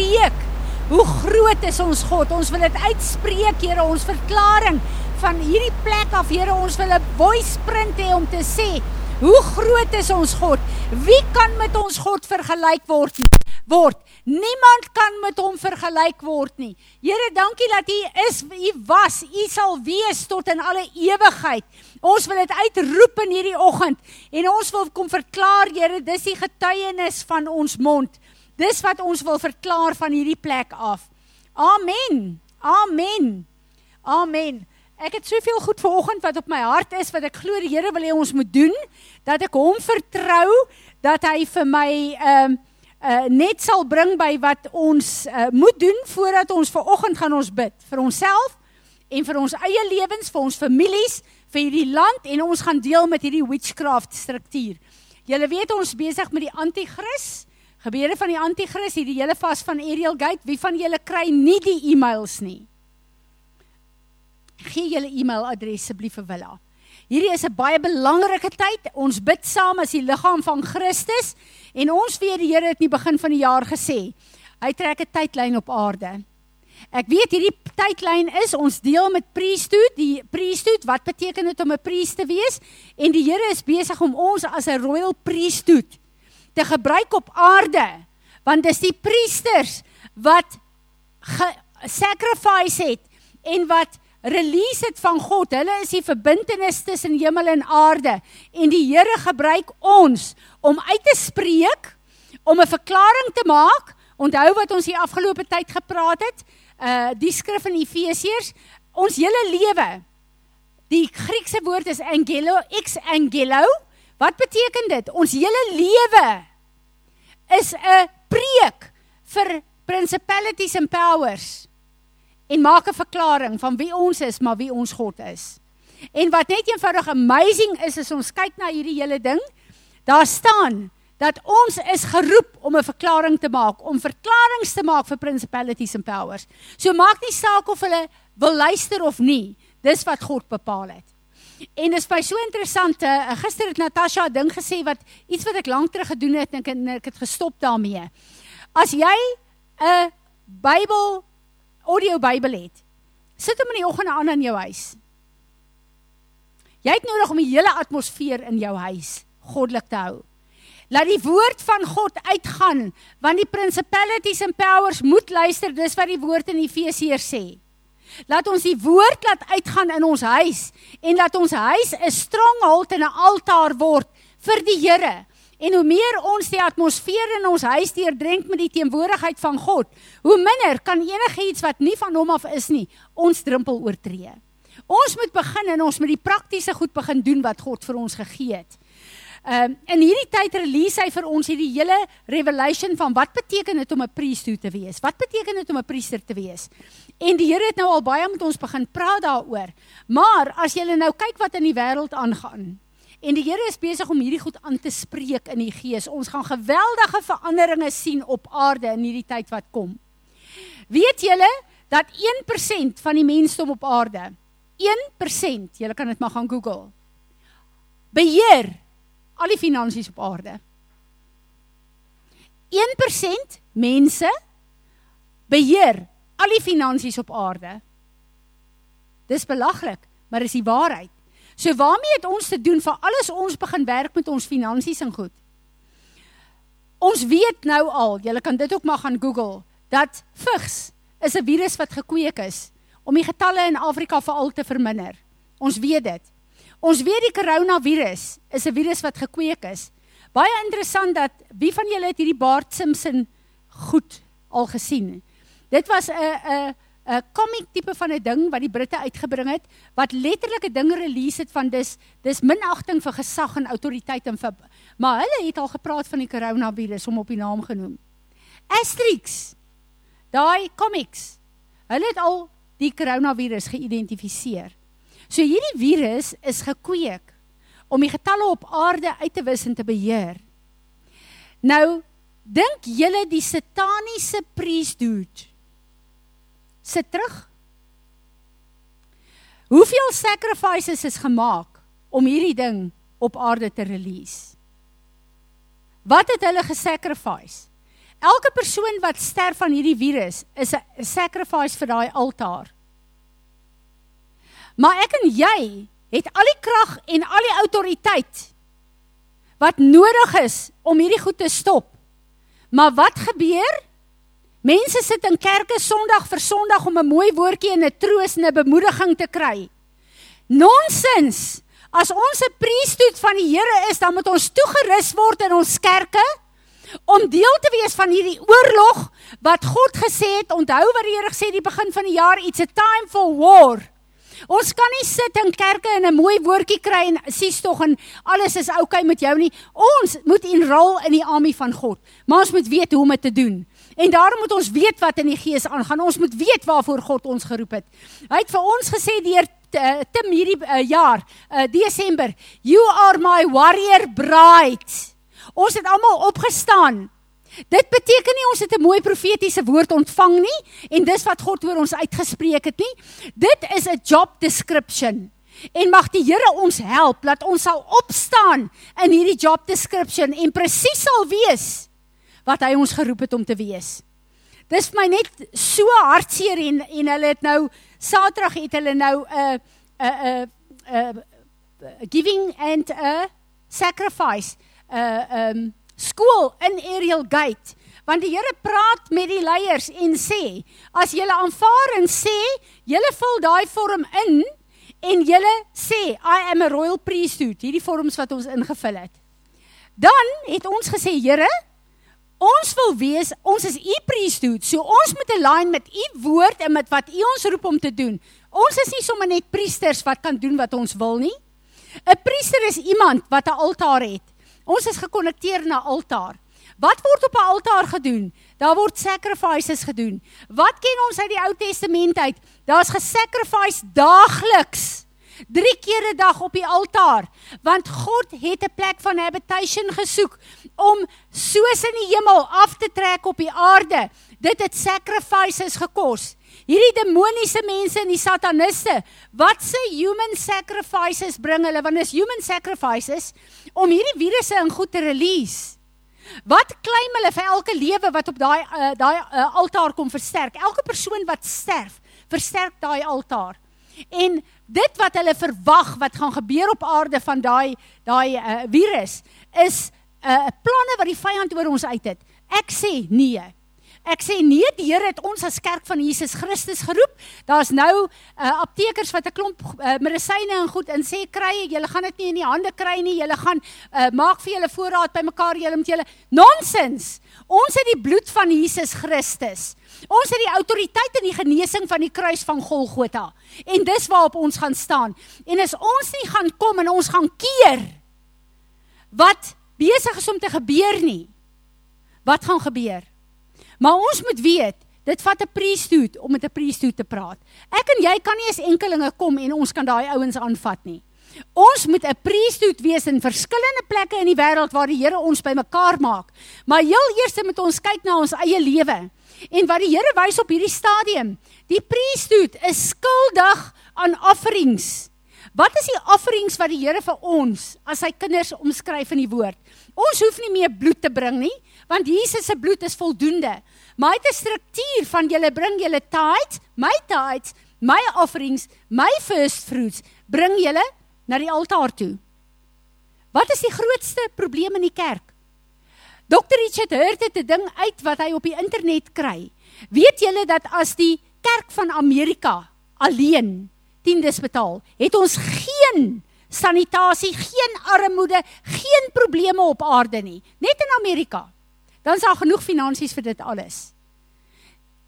uitspreek. Hoe groot is ons God? Ons wil dit uitspreek, Here, ons verklaring van hierdie plek af, Here, ons wil 'n voice print hê om te sê, hoe groot is ons God? Wie kan met ons God vergelyk word? word. Niemand kan met hom vergelyk word nie. Here, dankie dat U is, U was, U sal wees tot in alle ewigheid. Ons wil dit uitroep in hierdie oggend en ons wil kom verklaar, Here, dis die getuienis van ons mond. Dis wat ons wil verklaar van hierdie plek af. Amen. Amen. Amen. Ek het soveel goed vanoggend wat op my hart is wat ek glo die Here wil hê ons moet doen dat ek hom vertrou dat hy vir my ehm uh, uh, net sal bring by wat ons uh, moet doen voordat ons ver oggend gaan ons bid vir onsself en vir ons eie lewens, vir ons families, vir hierdie land en ons gaan deel met hierdie witchcraft struktuur. Julle weet ons besig met die anti-kris. Gebeure van die anti-kris, hierdie hele vas van Ariel Gate. Wie van julle kry nie die e-mails nie? Gee julle e-mailadres asseblief vir Willa. Hierdie is 'n baie belangrike tyd. Ons bid saam as die liggaam van Christus en ons weet die Here het in die begin van die jaar gesê, hy trek 'n tydlyn op aarde. Ek weet hierdie tydlyn is ons deel met priesthood, die priesthood, wat beteken dit om 'n priest te wees? En die Here is besig om ons as 'n royal priesthood te gebruik op aarde, want dis die priesters wat sacrifice het en wat release het van God. Hulle is die verbintenis tussen hemel en aarde en die Here gebruik ons om uit te spreek, om 'n verklaring te maak. Onthou wat ons hier afgelope tyd gepraat het, uh die skrif in Efesiërs, ons hele lewe. Die Griekse woord is angelo, ex angelo. Wat beteken dit? Ons hele lewe is 'n preek vir principalities and powers en maak 'n verklaring van wie ons is, maar wie ons God is. En wat net eenvoudig amazing is as ons kyk na hierdie hele ding, daar staan dat ons is geroep om 'n verklaring te maak, om verklaringe te maak vir principalities and powers. So maak nie saak of hulle wil luister of nie, dis wat God bepaal het. En dit is baie so interessant. Uh, gister het Natasha 'n ding gesê wat iets wat ek lank terug gedoen het en ek, ek het gestop daarmee. As jy 'n Bybel audio Bybel het, sit hom in die oggend aan in jou huis. Jy het nodig om die hele atmosfeer in jou huis goddelik te hou. Laat die woord van God uitgaan, want die principalities and powers moet luister, dis wat die woord in Efesiërs sê. Laat ons die woord laat uitgaan in ons huis en laat ons huis 'n stronghold en 'n altaar word vir die Here. En hoe meer ons die atmosfeer in ons huis deurdrink met die teenwoordigheid van God, hoe minder kan enigiets wat nie van hom af is nie, ons drempel oortree. Ons moet begin en ons moet die praktiese goed begin doen wat God vir ons gegee het. Ehm um, in hierdie tyd release hy vir ons hierdie hele revelation van wat beteken dit om 'n priester te wees? Wat beteken dit om 'n priester te wees? En die Here het nou al baie met ons begin praat daaroor. Maar as jy nou kyk wat in die wêreld aangaan, En die Here is besig om hierdie goed aan te spreek in die gees. Ons gaan geweldige veranderinge sien op aarde in hierdie tyd wat kom. Weet julle dat 1% van die mensdom op aarde 1%, julle kan dit maar gaan Google. Beheer al die finansies op aarde. 1% mense beheer al die finansies op aarde. Dis belaglik, maar dis die waarheid. So waarmee het ons te doen vir alles ons begin werk met ons finansies en goed? Ons weet nou al, julle kan dit ook maar gaan Google, dat vigs is 'n virus wat gekweek is om die getalle in Afrika veral te verminder. Ons weet dit. Ons weet die koronavirus is 'n virus wat gekweek is. Baie interessant dat wie van julle het hierdie Bart Simpson goed al gesien? Dit was 'n 'n 'n comic tipe van 'n ding wat die Britte uitgebring het wat letterlik 'n ding release het van dis dis minagting vir gesag en autoriteit en vir maar hulle het al gepraat van die coronavirus om op die naam genoem. Asterix. Daai comics. Hulle het al die coronavirus geïdentifiseer. So hierdie virus is gekweek om die getalle op aarde uit te wis en te beheer. Nou dink julle die sataniese priesthood sit terug. Hoeveel sacrifices is gemaak om hierdie ding op aarde te release? Wat het hulle gesacrifice? elke persoon wat sterf van hierdie virus is 'n sacrifice vir daai altaar. Maar ek en jy het al die krag en al die autoriteit wat nodig is om hierdie goed te stop. Maar wat gebeur? Mense sit in kerke Sondag vir Sondag om 'n mooi woordjie en 'n troos en 'n bemoediging te kry. Nonsens. As ons 'n priesthood van die Here is, dan moet ons toegerus word in ons kerke om deel te wees van hierdie oorlog wat God gesê het. Onthou wat die Here gesê het die begin van die jaar, it's a time for war. Ons kan nie sit in kerke en 'n mooi woordjie kry en sies tog en alles is oukei okay met jou nie. Ons moet enrol in die army van God. Maar ons moet weet hoe om dit te doen. En daarom moet ons weet wat in die gees aangaan. Ons moet weet waarvoor God ons geroep het. Hy het vir ons gesê deur eh, Tim hierdie uh, jaar, uh, Desember, you are my warrior bride. Ons het almal opgestaan. Dit beteken nie ons het 'n mooi profetiese woord ontvang nie en dis wat God oor ons uitgespreek het nie. Dit is 'n job description. En mag die Here ons help dat ons sal opstaan in hierdie job description en presies sal wees wat hy ons geroep het om te wees. Dis vir my net so hartseer en en hulle het nou Saterdag het hulle nou 'n 'n 'n giving and a sacrifice 'n uh, um skool in Ariel Gate want die Here praat met die leiers en sê as julle aanvaar en sê julle vul daai vorm in en julle sê I am a royal priesthood hierdie vorms wat ons ingevul het dan het ons gesê Here ons wil wees ons is u priesthood so ons moet align met u woord en met wat u ons roep om te doen ons is nie sommer net priesters wat kan doen wat ons wil nie 'n priester is iemand wat 'n altaar het Ons is gekonnekteer na altaar. Wat word op 'n altaar gedoen? Daar word sacrifices gedoen. Wat ken ons uit die Ou Testament uit? Daar's gesacrifice daagliks. 3 keer 'n dag op die altaar, want God het 'n plek van habitation gesoek om soos in die hemel af te trek op die aarde. Dit het sacrifices gekos. Hierdie demoniese mense en die sataniste, wat se human sacrifices bring hulle? Want is human sacrifices om hierdie virusse in goed te release. Wat claim hulle vir elke lewe wat op daai uh, daai uh, altaar kom versterk? Elke persoon wat sterf, versterk daai altaar. En dit wat hulle verwag wat gaan gebeur op aarde van daai daai uh, virus is 'n uh, planne wat die vyand oor ons uit het. Ek sê nee. Ek sê nee, die Here het ons as kerk van Jesus Christus geroep. Daar's nou uh, aptekers wat 'n klomp uh, medisyne en goed in sê kry, julle gaan dit nie in die hande kry nie. Julle gaan uh, maak vir julle voorraad bymekaar, julle moet julle nonsens. Ons het die bloed van Jesus Christus. Ons het die autoriteit in die genesing van die kruis van Golgotha. En dis waarop ons gaan staan. En as ons nie gaan kom en ons gaan keer wat besig is om te gebeur nie. Wat gaan gebeur? Maar ons moet weet, dit vat 'n priesthood om met 'n priesthood te praat. Ek en jy kan nie as enkelinge kom en ons kan daai ouens aanvat nie. Ons moet 'n priesthood wees in verskillende plekke in die wêreld waar die Here ons bymekaar maak. Maar heel eers moet ons kyk na ons eie lewe. En wat die Here wys op hierdie stadium, die priesthood is skuldig aan offerings. Wat is die offerings wat die Here vir ons as sy kinders omskryf in die woord? Ons hoef nie meer bloed te bring nie want Jesus se bloed is voldoende. Maar hy het 'n struktuur van julle bring julle tithes, my tithes, my offerings, my first fruits, bring julle na die altaar toe. Wat is die grootste probleem in die kerk? Dr. Richard Hurt het 'n ding uit wat hy op die internet kry. Weet julle dat as die kerk van Amerika alleen tiendes betaal, het ons geen sanitasie, geen armoede, geen probleme op aarde nie, net in Amerika dan is daar genoeg finansies vir dit alles.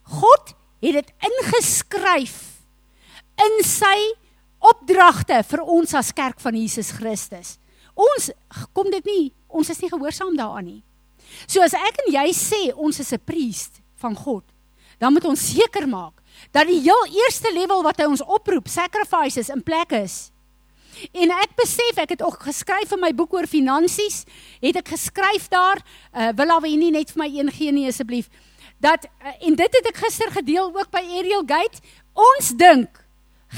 God het dit ingeskryf in sy opdragte vir ons as kerk van Jesus Christus. Ons kom dit nie, ons is nie gehoorsaam daaraan nie. So as ek en jy sê ons is 'n priest van God, dan moet ons seker maak dat die heel eerste level wat hy ons oproep, sacrifices in plek is. En ek besef ek het ook geskryf in my boek oor finansies, het ek geskryf daar, uh, wil alweer nie net vir my een gee nie asseblief, dat uh, en dit het ek gister gedeel ook by Ariel Gate, ons dink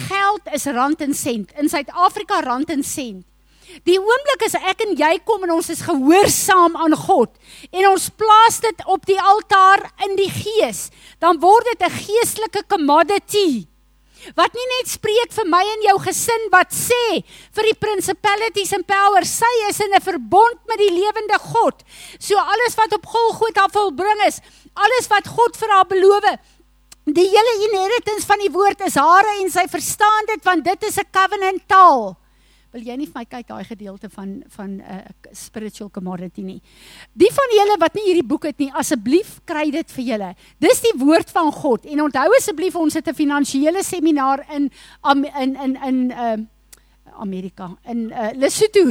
geld is rand en sent, in Suid-Afrika rand en sent. Die oomblik as ek en jy kom en ons is gehoorsaam aan God en ons plaas dit op die altaar in die gees, dan word dit 'n geestelike commodity. Wat nie net spreek vir my en jou gesin wat sê vir die principalities and powers, sy is in 'n verbond met die lewende God. So alles wat op Golgotha volbring is, alles wat God vir haar beloof het, die hele inheritance van die woord is hare en sy verstaan dit want dit is 'n covenant taal wil jy nie vir my kyk daai gedeelte van van 'n uh, spiritual commodity nie. Die van julle wat nie hierdie boek het nie, asseblief kry dit vir julle. Dis die woord van God en onthou asseblief ons het 'n finansiële seminar in in in in uh Amerika in uh, Lesotho.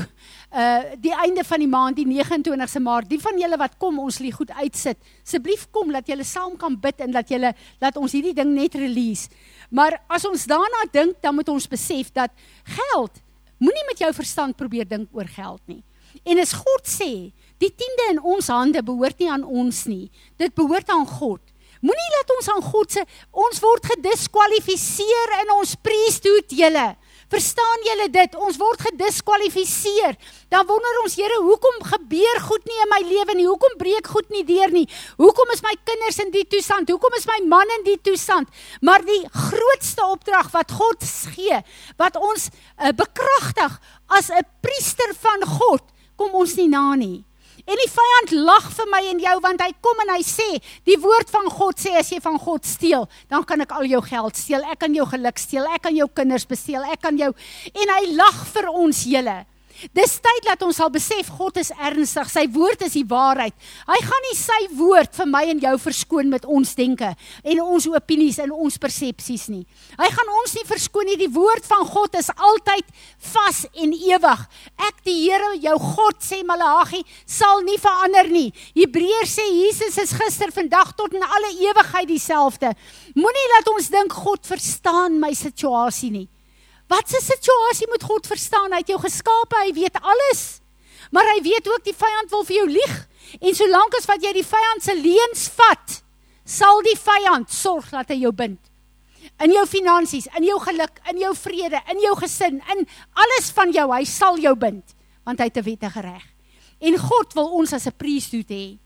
Uh die einde van die maand die 29ste Maart. Die van julle wat kom, ons lê goed uitsit. Asseblief kom dat julle saam kan bid en dat julle laat ons hierdie ding net release. Maar as ons daarna dink, dan moet ons besef dat geld Moenie met jou verstand probeer dink oor geld nie. En as God sê, die tiende in ons hande behoort nie aan ons nie. Dit behoort aan God. Moenie laat ons aan God se ons word gediskwalifiseer in ons priesthood julle. Verstaan julle dit? Ons word gediskwalifiseer. Dan wonder ons, Here, hoekom gebeur goed nie in my lewe nie? Hoekom breek goed nie deur nie? Hoekom is my kinders in die toestand? Hoekom is my man in die toestand? Maar die grootste opdrag wat God gee, wat ons uh, bekragtig as 'n priester van God, kom ons nie na nie. En die vyand lag vir my en jou want hy kom en hy sê, die woord van God sê as jy van God steel, dan kan ek al jou geld steel, ek kan jou geluk steel, ek kan jou kinders besteel, ek kan jou en hy lag vir ons julle. Dis tyd dat ons sal besef God is ernstig. Sy woord is die waarheid. Hy gaan nie sy woord vir my en jou verskoon met ons denke en ons opinies en ons persepsies nie. Hy gaan ons nie verskoon nie. Die woord van God is altyd vas en ewig. Ek die Here, jou God sê Malagi, sal nie verander nie. Hebreërs sê Jesus is gister, vandag tot in alle ewigheid dieselfde. Moenie laat ons dink God verstaan my situasie nie. Wat 'n situasie moet God verstaan? Hy het jou geskape, hy weet alles. Maar hy weet ook die vyand wil vir jou lieg. En solank as wat jy die vyand se leuns vat, sal die vyand sorg dat hy jou bind. In jou finansies, in jou geluk, in jou vrede, in jou gesin, in alles van jou, hy sal jou bind, want hy het 'n wettige reg. En God wil ons as 'n priesthood hê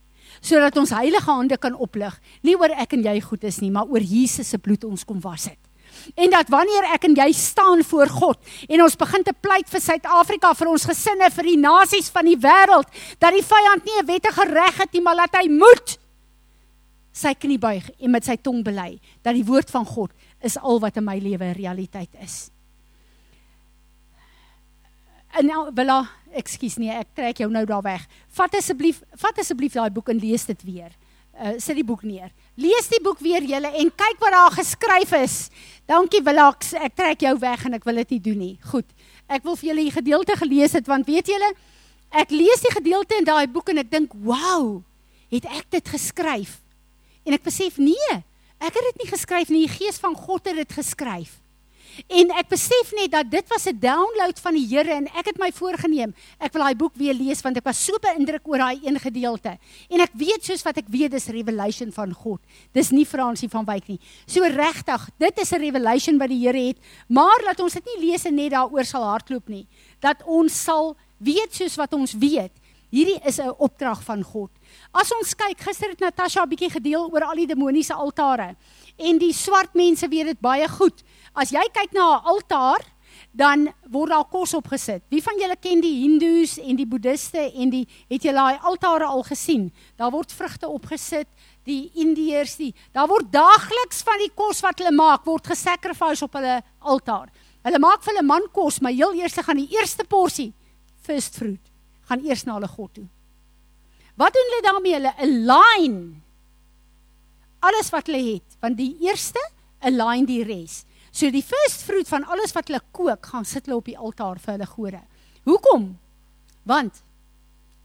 sodat ons heilige hande kan oplig, nie oor ek en jy goed is nie, maar oor Jesus se bloed ons kom was het en dat wanneer ek en jy staan voor God en ons begin te pleit vir Suid-Afrika, vir ons gesinne, vir die nasies van die wêreld, dat die vyand nie 'n wettige reg het nie, maar dat hy moet sy knie buig en met sy tong bely dat die woord van God is al wat in my lewe realiteit is. En nou, Bella, ekskuus nee, ek trek jou nou daar weg. Vat asseblief, vat asseblief daai boek en lees dit weer. Uh sit die boek neer. Lees die boek weer julle en kyk wat daar geskryf is. Dankie Willax, ek trek jou weg en ek wil dit nie doen nie. Goed. Ek wil vir julle die gedeelte gelees het want weet julle, ek lees die gedeelte in daai boek en ek dink, "Wow, het ek dit geskryf?" En ek besef, "Nee, ek het dit nie geskryf nie, die Gees van God het dit geskryf." En ek besef net dat dit was 'n download van die Here en ek het my voorgenem. Ek wil daai boek weer lees want ek was so beïndruk oor daai een gedeelte. En ek weet soos wat ek weet dis revelation van God. Dis nie Fransie van Wyk nie. So regtig, dit is 'n revelation wat die Here het, maar laat ons dit nie lees en net daaroor sal hardloop nie. Dat ons sal weet soos wat ons weet. Hierdie is 'n opdrag van God. As ons kyk, gister het Natasha 'n bietjie gedeel oor al die demoniese altare. En die swart mense weet dit baie goed. As jy kyk na 'n altaar, dan word daar kos opgesit. Wie van julle ken die Hindoes en die Boeddiste en die het julle daai altare al gesien? Daar word vrugte opgesit, die Indiërs, die daar word daagliks van die kos wat hulle maak word gesacrifice op hulle altaar. Hulle maak vir hulle man kos, maar heel eers gaan die eerste porsie first fruit gaan eers na hulle God toe. Wat doen hulle daarmee? Hulle align alles wat hulle het, want die eerste align die res. So die first fruit van alles wat hulle kook, gaan sit hulle op die altaar vir hulle gode. Hoekom? Want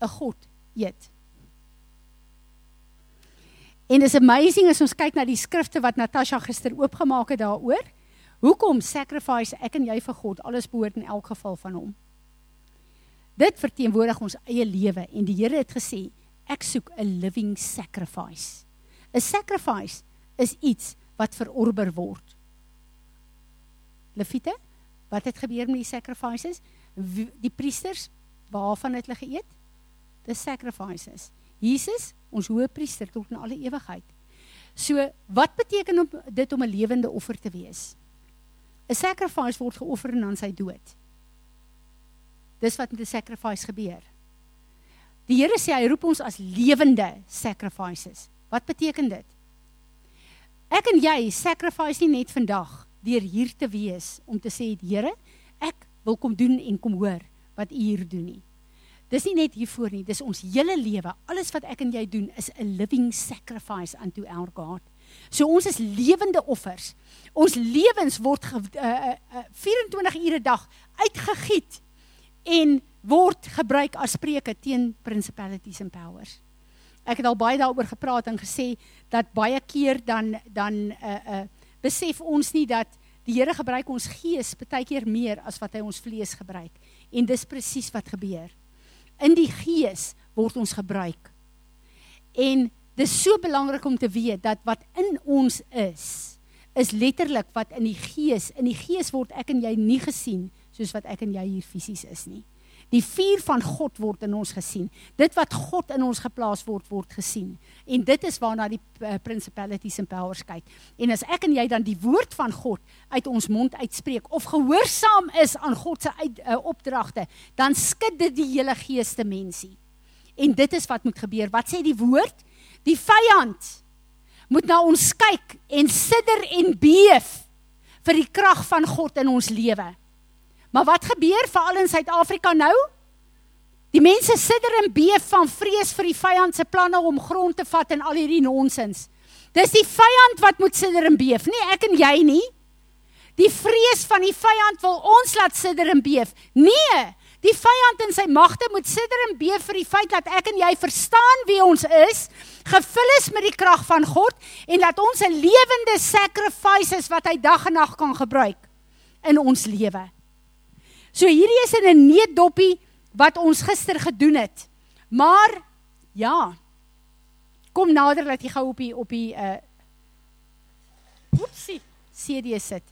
'n God eet. En dis amazing as ons kyk na die skrifte wat Natasha gister oopgemaak het daaroor. Hoekom sacrifice ek en jy vir God? Alles behoort in elk geval van hom. Dit verteenwoordig ons eie lewe en die Here het gesê, ek soek 'n living sacrifice. 'n Sacrifice is iets wat verorber word. Levite, wat het gebeur met die sacrifices? die priesters waarvan het hulle geëet? The sacrifices. Jesus, ons hoëpriester tot in alle ewigheid. So, wat beteken om dit om 'n lewende offer te wees? 'n Sacrifice word geoffer en dan sy dood. Dis wat met 'n sacrifice gebeur. Die Here sê hy roep ons as lewende sacrifices. Wat beteken dit? Ek en jy sacrifice nie net vandag deur hier te wees om te sê Here, ek wil kom doen en kom hoor wat U hier doen nie. Dis nie net hiervoor nie, dis ons hele lewe. Alles wat ek en jy doen is 'n living sacrifice unto our God. So ons is lewende offers. Ons lewens word ge, uh, uh, 24 ure 'n dag uitgegiet en word gebruik as spreuke teen principalities and powers. Ek het al baie daaroor gepraat en gesê dat baie keer dan dan uh uh besef ons nie dat die Here gebruik ons gees baie keer meer as wat hy ons vlees gebruik. En dis presies wat gebeur. In die gees word ons gebruik. En dis so belangrik om te weet dat wat in ons is, is letterlik wat in die gees, in die gees word ek en jy nie gesien soos wat ek en jy hier fisies is nie. Die vuur van God word in ons gesien. Dit wat God in ons geplaas word word gesien. En dit is waarna die uh, principalities and powers kyk. En as ek en jy dan die woord van God uit ons mond uitspreek of gehoorsaam is aan God se uit uh, opdragte, dan skud dit die hele geeste mensie. En dit is wat moet gebeur. Wat sê die woord? Die vyand moet na ons kyk en sidder en beef vir die krag van God in ons lewe. Maar wat gebeur veral in Suid-Afrika nou? Die mense sidder en beef van vrees vir die vyand se planne om grond te vat en al hierdie nonsens. Dis die vyand wat moet sidder en beef, nie ek en jy nie. Die vrees van die vyand wil ons laat sidder en beef. Nee, die vyand en sy magte moet sidder en beef vir die feit dat ek en jy verstaan wie ons is, gevul is met die krag van God en dat ons 'n lewende sacrifice is wat hy dag en nag kan gebruik in ons lewe. So hierdie is in 'n neetdoppie wat ons gister gedoen het. Maar ja. Kom nader dat jy gou op die op die uh Oepsie, CD sit.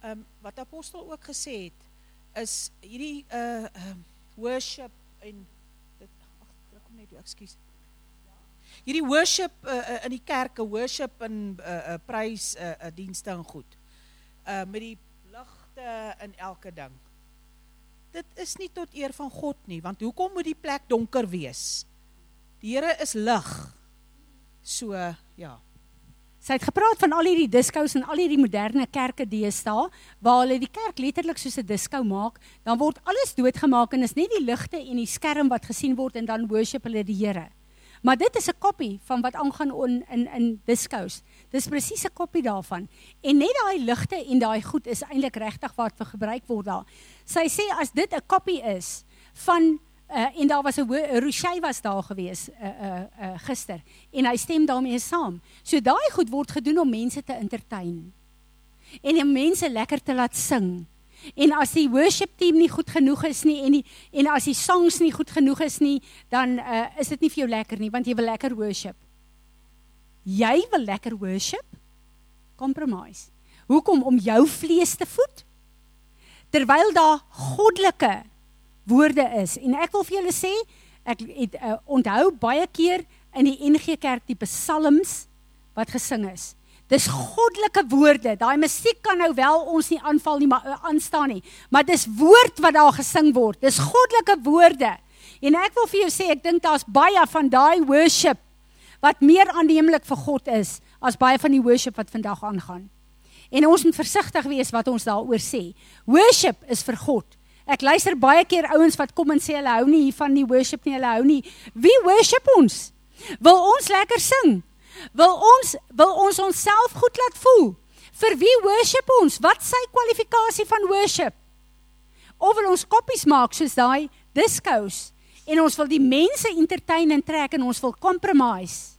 Ehm um, wat apostel ook gesê het is hierdie uh uh worship en dit ag kom net, ekskuus. Hierdie worship uh, uh, in die kerke, worship en uh, uh prys uh, uh dienste en goed uh, met die ligte in elke ding. Dit is nie tot eer van God nie, want hoekom moet die plek donker wees? Die Here is lig. So, ja. Sy het gepraat van al hierdie diskous en al hierdie moderne kerke deesdae waar hulle die kerk letterlik soos 'n diskou maak, dan word alles doodgemaak en is net die ligte en die skerm wat gesien word en dan worship hulle die Here. Maar dit is 'n kopie van wat aangaan in in in diskous. Dis presies 'n kopie daarvan. En net daai ligte en daai goed is eintlik regtig wat vir gebruik word daar. Sy sê as dit 'n kopie is van uh, en daar was 'n Rochey was daar gewees uh, uh, uh, gister en hy stem daarmee saam. So daai goed word gedoen om mense te entertain. En om mense lekker te laat sing. En as die worship team nie goed genoeg is nie en die en as die songs nie goed genoeg is nie, dan uh, is dit nie vir jou lekker nie want jy wil lekker worship. Jy wil lekker worship? Compromise. Hoekom om jou vlees te voed? Terwyl daar goddelike woorde is en ek wil vir julle sê, ek het uh, onthou baie keer in die NG Kerk die psalms wat gesing is. Dis goddelike woorde. Daai musiek kan nou wel ons nie aanval nie, maar uh, aanstaan nie. Maar dis woord wat daar gesing word. Dis goddelike woorde. En ek wil vir jou sê, ek dink daar's baie van daai worship wat meer aanneemlik vir God is as baie van die worship wat vandag aangaan. En ons moet versigtig wees wat ons daaroor sê. Worship is vir God. Ek luister baie keer ouens wat kom en sê hulle hou nie hiervan nie worship nie, hulle hou nie. Wie worship ons? Wil ons lekker sing? Wil ons wil ons onsself goed laat voel? Vir wie worship ons? Wat sy kwalifikasie van worship? Of wil ons koppies maak soos daai diskous en ons wil die mense entertain en trek en ons wil compromise?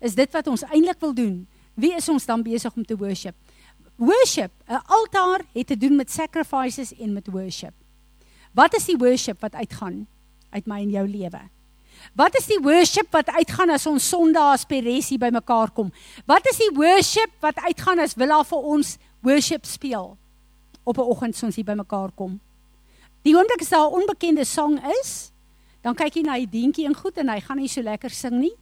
Is dit wat ons eintlik wil doen? Wie is ons dan besig om te worship? Worship, 'n altaar het te doen met sacrifices en met worship. Wat is die worship wat uitgaan uit my en jou lewe? Wat is die worship wat uitgaan as ons Sondae Peresie bymekaar kom? Wat is die worship wat uitgaan as Willa vir ons worship speel? op 'n oggend soos ons hier bymekaar kom. Die oomblik as daar 'n onbekende sang is, dan kyk jy na die dientjie en goed en hy gaan nie so lekker sing nie.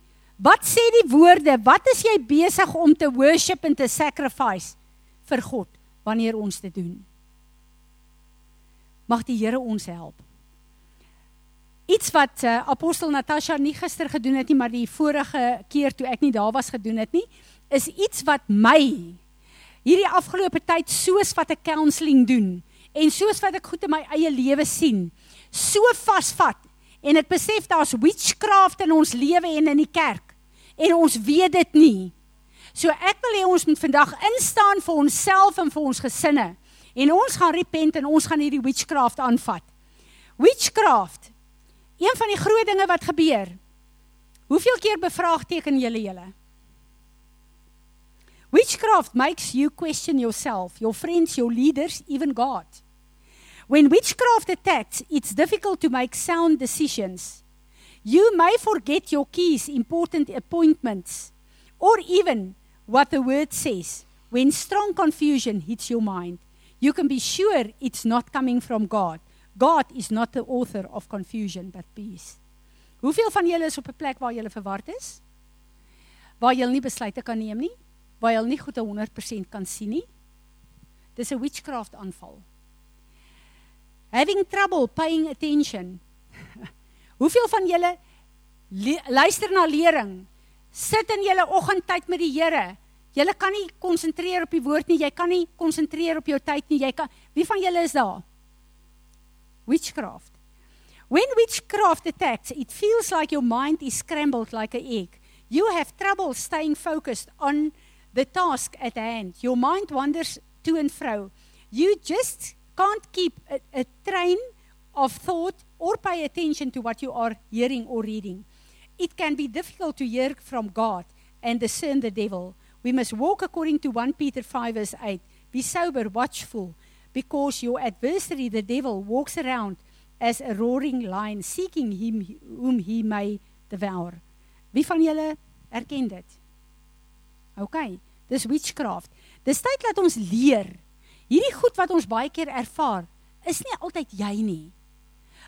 Wat sê die woorde? Wat is jy besig om te worship en te sacrifice vir God wanneer ons dit doen? Mag die Here ons help. Iets wat uh, apostel Natasha nie gister gedoen het nie, maar die vorige keer toe ek nie daar was gedoen het nie, is iets wat my hierdie afgelope tyd soos wat ek counselling doen en soos wat ek goed in my eie lewe sien, so vasvat en ek besef daar's witchcraft in ons lewe en in die kerk en ons weet dit nie. So ek wil hê ons moet vandag instaan vir onsself en vir ons gesinne en ons gaan repent en ons gaan hierdie witchcraft aanvat. Witchcraft. Een van die groot dinge wat gebeur. Hoeveel keer bevraagteken julle julle? Witchcraft makes you question yourself, your friends, your leaders, even God. When witchcraft attacks, it's difficult to make sound decisions. You may forget your keys, important appointments, or even what the word says. When strong confusion hits your mind, you can be sure it's not coming from God. God is not the author of confusion, but peace. Hoeveel van julle is op 'n plek waar julle verward is? Waar julle nie besluite kan neem nie? Waar julle nie goed 100% kan sien nie? Dis 'n witchcraft aanval. Having trouble paying attention. Hoeveel van julle luister na lering? Sit in julle oggendtyd met die Here. Julle kan nie konsentreer op die woord nie. Jy kan nie konsentreer op jou tyd nie. Jy kan Wie van julle is daar? Witchcraft. When witchcraft attacks, it feels like your mind is scrambled like an egg. You have trouble staying focused on the task at hand. Your mind wanders to and fro. You just can't keep a, a train of thought or pay attention to what you are hearing or reading. It can be difficult to hear from God and discern the devil. We must walk according to 1 Peter 5 verse 8. Be sober, watchful, because your adversary, the devil, walks around as a roaring lion, seeking him whom he may devour. Wie van julle erken dit? OK, dis witchcraft. Dis tyd dat ons leer. Hierdie goed wat ons baie keer ervaar, is nie altyd jy nie.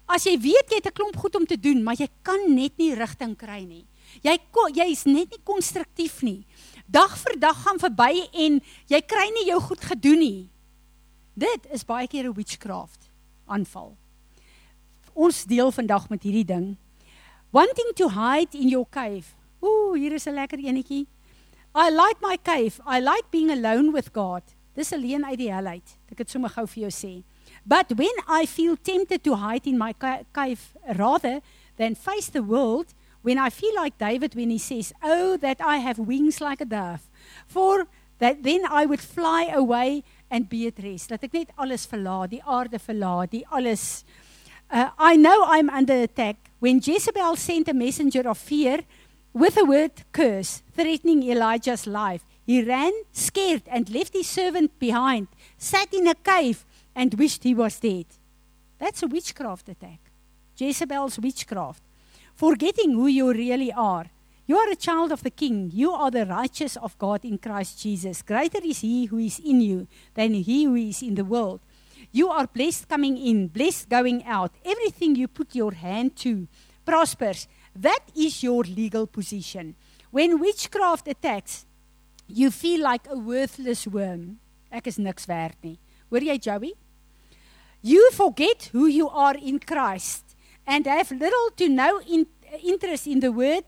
As jy weet jy het 'n klomp goed om te doen, maar jy kan net nie rigting kry nie. Jy jy is net nie konstruktief nie. Dag vir dag gaan verby en jy kry nie jou goed gedoen nie. Dit is baie keer 'n witchcraft aanval. Ons deel vandag met hierdie ding. Wanting to hide in your cave. Ooh, hier is 'n lekker enetjie. I like my cave. I like being alone with God. Dis alleen uit die hel uit. Ek het sommer gou vir jou sê. But when I feel tempted to hide in my cave rather than face the world, when I feel like David when he says, "Oh that I have wings like a dove, for that then I would fly away and be at rest. Dat ek net alles verlaat, die aarde verlaat, die alles uh, I know I'm under attack. When Jezebel sent a messenger of fear with a word curse threatening Elijah's life, he ran scared and left his servant behind, sat in a cave and wished he was dead. That's a witchcraft attack. Jezebel's witchcraft. Forgetting who you really are You are a child of the King. You are the righteous of God in Christ Jesus. Greater is He who is in you than He who is in the world. You are blessed coming in, blessed going out. Everything you put your hand to prospers. That is your legal position. When witchcraft attacks, you feel like a worthless worm. Ek is niks werd nie. Hoor jy Joey? You forget who you are in Christ and have little to no in, interest in the word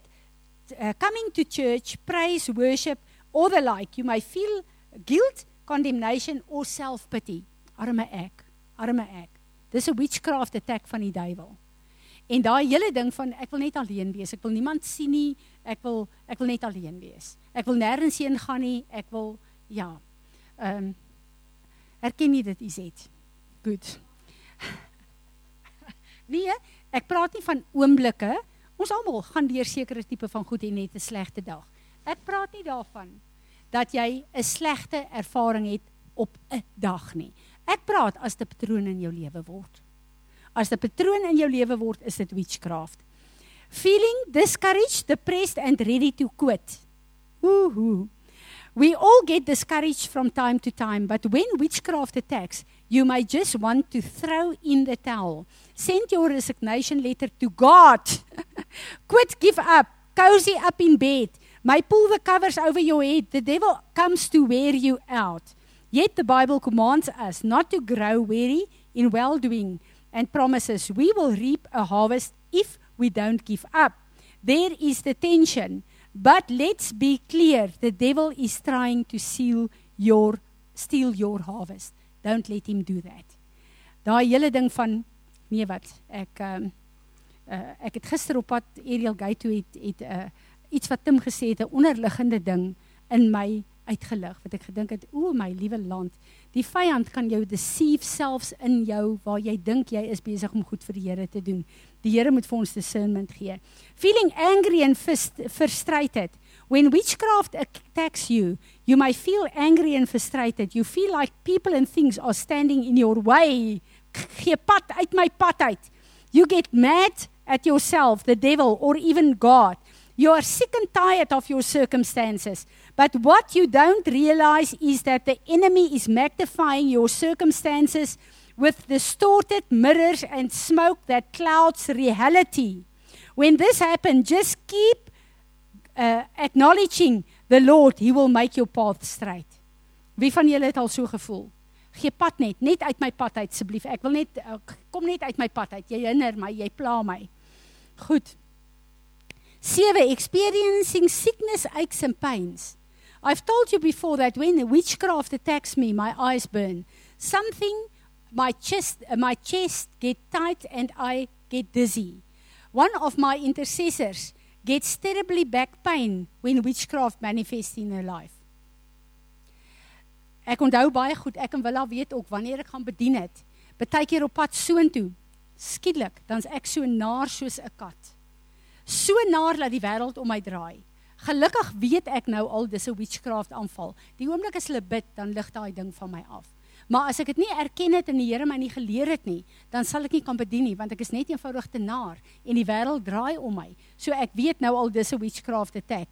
uh, coming to church, praise, worship, or the like, you may feel guilt, condemnation, or self pity. Arme ek, arme ek. Dis 'n witchcraft attack van die duiwel. En daai hele ding van ek wil net alleen wees, ek wil niemand sien nie, ek wil ek wil net alleen wees. Ek wil nêrens heen gaan nie, ek wil ja. Ehm um, Erken nie dit dit. Goed. Nee, ek praat nie van oomblikke Ons almal gaan deur sekere tipe van goed en net 'n slegte dag. Ek praat nie daarvan dat jy 'n slegte ervaring het op 'n dag nie. Ek praat as dit patroon in jou lewe word. As 'n patroon in jou lewe word, is dit witchcraft. Feeling discouraged, depressed and ready to quit. Ooh. We all get discouraged from time to time, but when witchcraft attacks, you may just want to throw in the towel. Send your resignation letter to God. Quit, give up, cozy up in bed. May pull the covers over your head. The devil comes to wear you out. Yet the Bible commands us not to grow weary in well doing and promises we will reap a harvest if we don't give up. There is the tension. But let's be clear the devil is trying to seal your, steal your harvest. Don't let him do that. Daai hele ding van nee wat ek um, uh, ek het gister op pad Ariel Gate toe het het uh, iets wat Tim gesê het 'n onderliggende ding in my uitgelig wat ek gedink het o my liewe land die vyand kan jou deceive selfs in jou waar jy dink jy is besig om goed vir die Here te doen. Die Here moet vir ons discernment gee. Feeling angry and frustrated when witchcraft attacks you you may feel angry and frustrated you feel like people and things are standing in your way. Gee pad uit my pad uit. You get mad at yourself the devil or even god You are sick and tired of your circumstances. But what you don't realize is that the enemy is magnifying your circumstances with distorted mirrors and smoke that clouds reality. When this happens, just keep uh, acknowledging the Lord. He will make your path straight. Wie van julle het al so gevoel? Gee pad net, net uit my pad uit asseblief. Ek wil net kom net uit my pad uit. Jy hinder my, jy pla my. Goed. 7. Experiencing sickness, aches, and pains. I've told you before that when the witchcraft attacks me, my eyes burn. Something, my chest, uh, my chest get tight and I get dizzy. One of my intercessors gets terribly back pain when witchcraft manifests in her life. Ek onthou baie goed, ek en Willa weet ook wanneer ek gaan bedien het, baie keer op pad soontoe, skielik, dan's ek so naar soos 'n kat so naar dat die wêreld om my draai. Gelukkig weet ek nou al dis 'n witchcraft aanval. Die oomblik as hulle bid, dan lig daai ding van my af. Maar as ek dit nie erken het en die Here my nie geleer het nie, dan sal ek nie kan bedien nie want ek is net eenvoudig te naar en die wêreld draai om my. So ek weet nou al dis 'n witchcraft attack.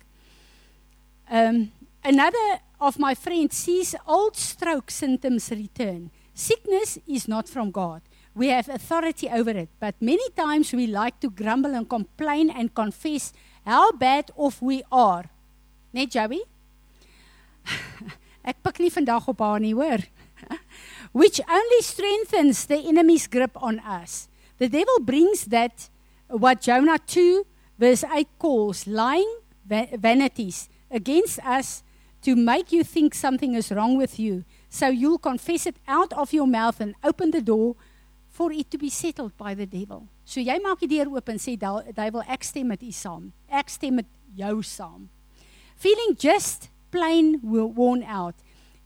Um another of my friends sees old stroke symptoms return. Sickness is not from God we have authority over it. But many times we like to grumble and complain and confess how bad off we are. Net Joey? Ek pik nie vandag op haar nie, hoor. Which only strengthens the enemy's grip on us. The devil brings that what Jonah 2 verse 8 calls lying vanities against us to make you think something is wrong with you. So you'll confess it out of your mouth and open the door for it to be settled by the devil. So jy maak die deur oop en sê duiwel ek stem met u saam. Ek stem met jou saam. Feeling just plain worn out.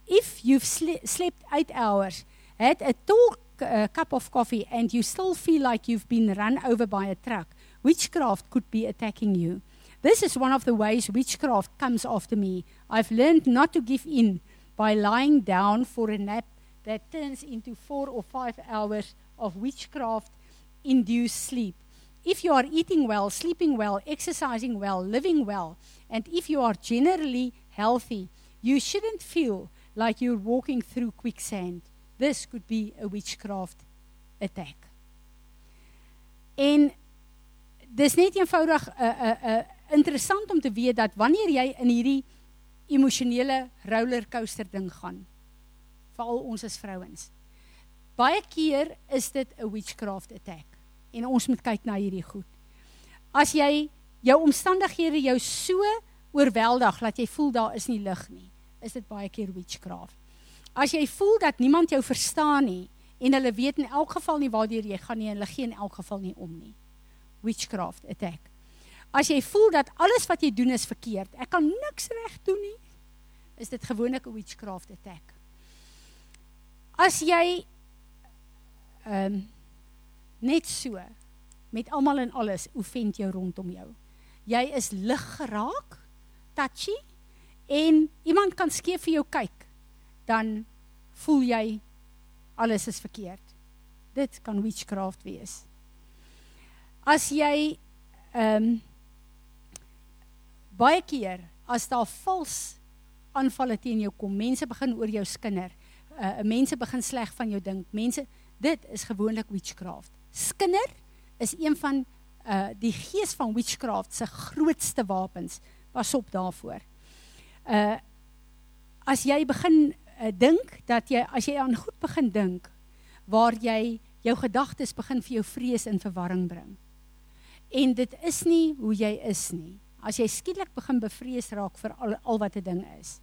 If you've sl slept 8 hours, had a tall uh, cup of coffee and you still feel like you've been run over by a truck, witchcraft could be attacking you. This is one of the ways witchcraft comes after me. I've learned not to give in by lying down for a nap that turns into 4 or 5 hours of witchcraft induced sleep. If you are eating well, sleeping well, exercising well, living well, and if you are generally healthy, you shouldn't feel like you're walking through quicksand. This could be a witchcraft attack. En dis net eenvoudig 'n uh, 'n uh, uh, interessant om te weet dat wanneer jy in hierdie emosionele rollercoaster ding gaan, veral ons as vrouens, baie keer is dit 'n witchcraft attack en ons moet kyk na hierdie goed. As jy jou omstandighede jou so oorweldig dat jy voel daar is nie lig nie, is dit baie keer witchcraft. As jy voel dat niemand jou verstaan nie en hulle weet in elk geval nie waartoe jy gaan nie en hulle gee in elk geval nie om nie. Witchcraft attack. As jy voel dat alles wat jy doen is verkeerd, ek kan niks reg doen nie, is dit gewoonlik 'n witchcraft attack. As jy um, net so met almal en alles oefent jou rondom jou. Jy is lig geraak, touchy en iemand kan skeef vir jou kyk, dan voel jy alles is verkeerd. Dit kan witchcraft wees. As jy ehm um, baie keer as daar vals aanvalle teen jou kom. Mense begin oor jou skinder. Uh mense begin sleg van jou dink. Mense dit is gewoonlik witchcraft. Skinder is een van uh die gees van witchcraft se grootste wapens. Pas op daarvoor. Uh as jy begin uh, dink dat jy as jy aan goed begin dink waar jy jou gedagtes begin vir jou vrees en verwarring bring. En dit is nie hoe jy is nie. As jy skielik begin bevrees raak vir al, al wat 'n ding is,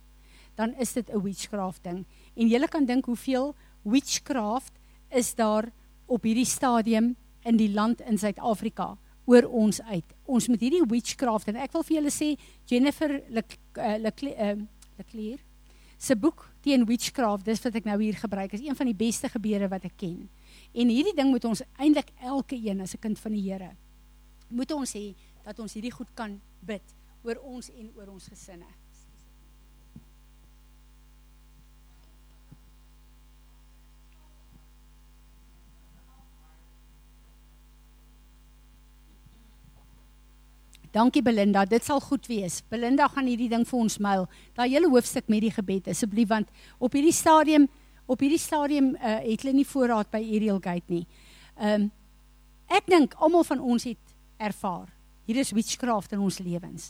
dan is dit 'n witchcraft ding. En jy kan dink hoeveel witchcraft is daar op hierdie stadium in die land in Suid-Afrika oor ons uit. Ons met hierdie witchcraft en ek wil vir julle sê Jennifer Leclerc uh, Leclerc se boek teen witchcraft, dis wat ek nou hier gebruik, is een van die beste gebede wat ek ken. En hierdie ding moet ons eintlik elke een as 'n kind van die Here moet ons hê dat ons hierdie goed kan bid oor ons en oor ons gesinne. Dankie Belinda, dit sal goed wees. Belinda gaan hierdie ding vir ons mail. Daai hele hoofstuk met die gebed asseblief want op hierdie stadium op hierdie stadium uh, het hulle nie voorraad by Ariel Gate nie. Ehm um, ek dink almal van ons het ervaar. Hier is witchcraft in ons lewens.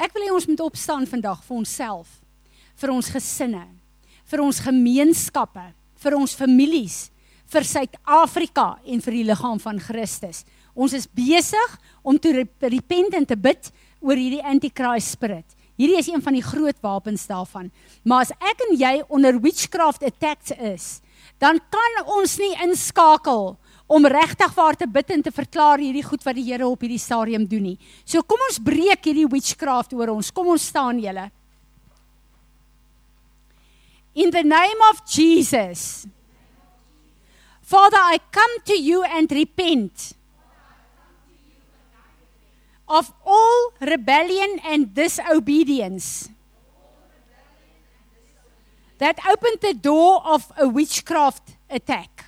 Ek wil hê ons moet opstaan vandag vir onsself, vir ons gesinne, vir ons gemeenskappe, vir ons families, vir Suid-Afrika en vir die liggaam van Christus. Ons is besig om te repent en te bid oor hierdie antichrist spirit. Hierdie is een van die groot wapens daarvan. Maar as ek en jy onder witchcraft attacked is, dan kan ons nie inskakel om regtig waar te bid en te verklaar hierdie goed wat die Here op hierdie stadium doen nie. So kom ons breek hierdie witchcraft oor ons. Kom ons staan julle. In the name of Jesus. Father, I come to you and repent of all rebellion and disobedience that opened the door of a witchcraft attack.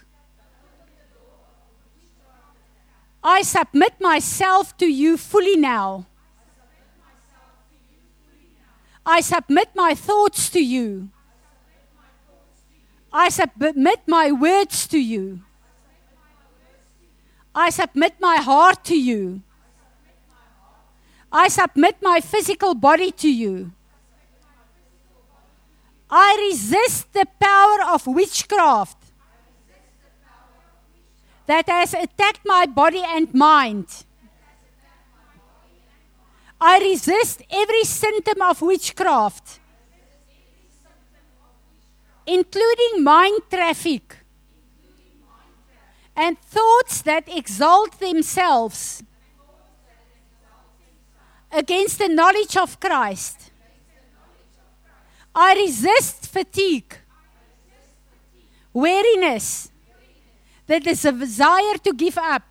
I submit myself to you fully now. I submit my thoughts to you. I submit my words to you. I submit my heart to you. I submit my physical body to you. I resist the power of witchcraft that has attacked my body and mind. I resist every symptom of witchcraft, including mind traffic and thoughts that exalt themselves against the knowledge of Christ. I resist fatigue, weariness, that is a desire to give up.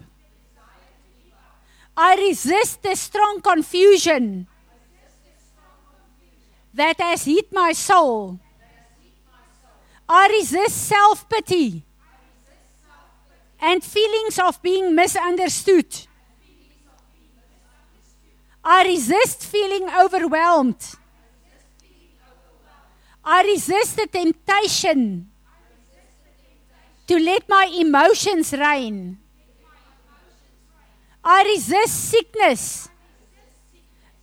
I resist the strong confusion that has hit my soul. I resist self pity and feelings of being misunderstood. I resist feeling overwhelmed. I resist the temptation to let my emotions reign. I resist sickness,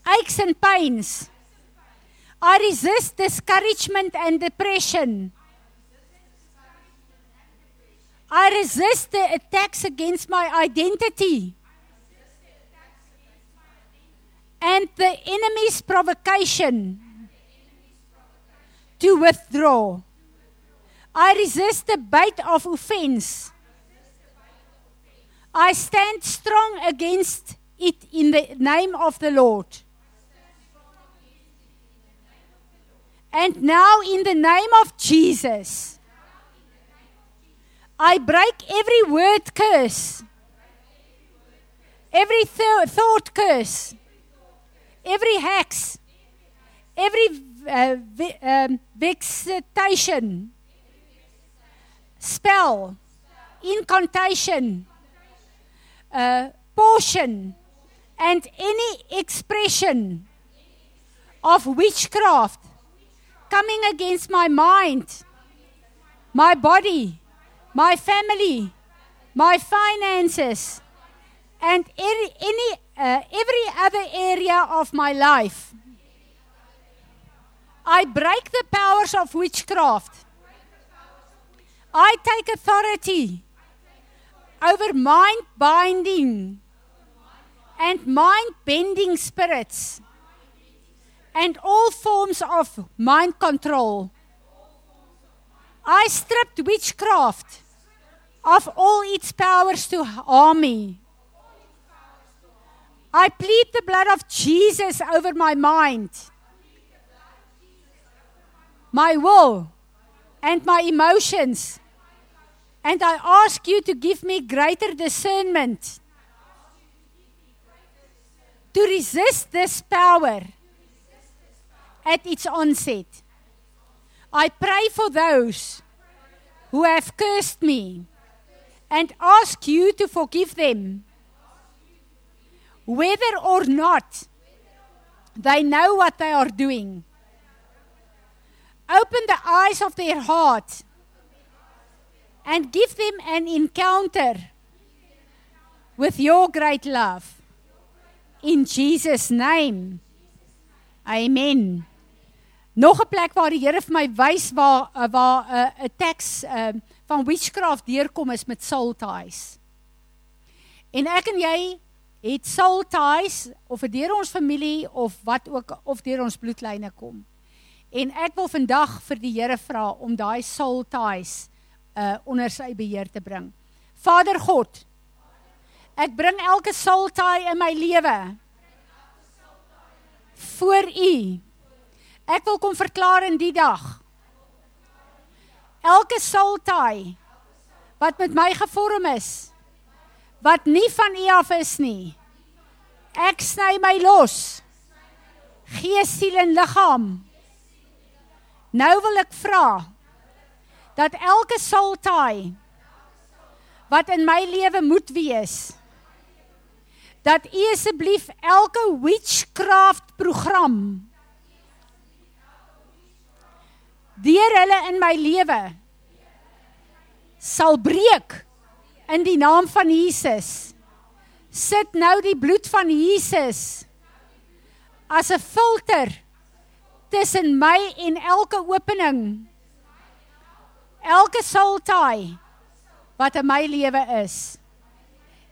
aches and pains. I resist discouragement and depression. I resist the attacks against my identity the enemy's provocation to withdraw. I resist the bait of offense. I stand strong against it in the name of the Lord. And now, in the name of Jesus, I break every word curse, every th- thought curse, every hex, every uh, ve- um, vexation spell, incantation, uh, portion, and any expression of witchcraft coming against my mind, my body, my family, my finances, and any uh, every other area of my life. I break the powers of witchcraft. I take authority over mind binding and mind bending spirits and all forms of mind control. I stripped witchcraft of all its powers to harm me. I plead the blood of Jesus over my mind, my will, and my emotions. And I ask you to give me greater discernment to resist this power at its onset. I pray for those who have cursed me and ask you to forgive them, whether or not they know what they are doing. Open the eyes of their heart and give them an encounter with your great love. In Jesus name. Amen. Nog 'n plek waar die Here vir my wys waar eh, waar 'n uh, 'n teks uh, van witchcraft deurkom is met soul ties. En ek en jy het soul ties of dit deur ons familie of wat ook of deur ons bloedlyne kom. En ek wil vandag vir die Here vra om daai soul ties uh onder sy beheer te bring. Vader God, ek bring elke soul tie in my lewe voor U. Ek wil kom verklaar in die dag. Elke soul tie wat met my gevorm is wat nie van U af is nie. Ek sny my los. Gees, siel en liggaam. Nou wil ek vra dat elke tie wat in my lewe moet wees dat u asseblief elke witchcraft program deur hulle in my lewe sal breek in die naam van Jesus sit nou die bloed van Jesus as 'n filter tussen my en elke opening elke saltaai wat in my lewe is.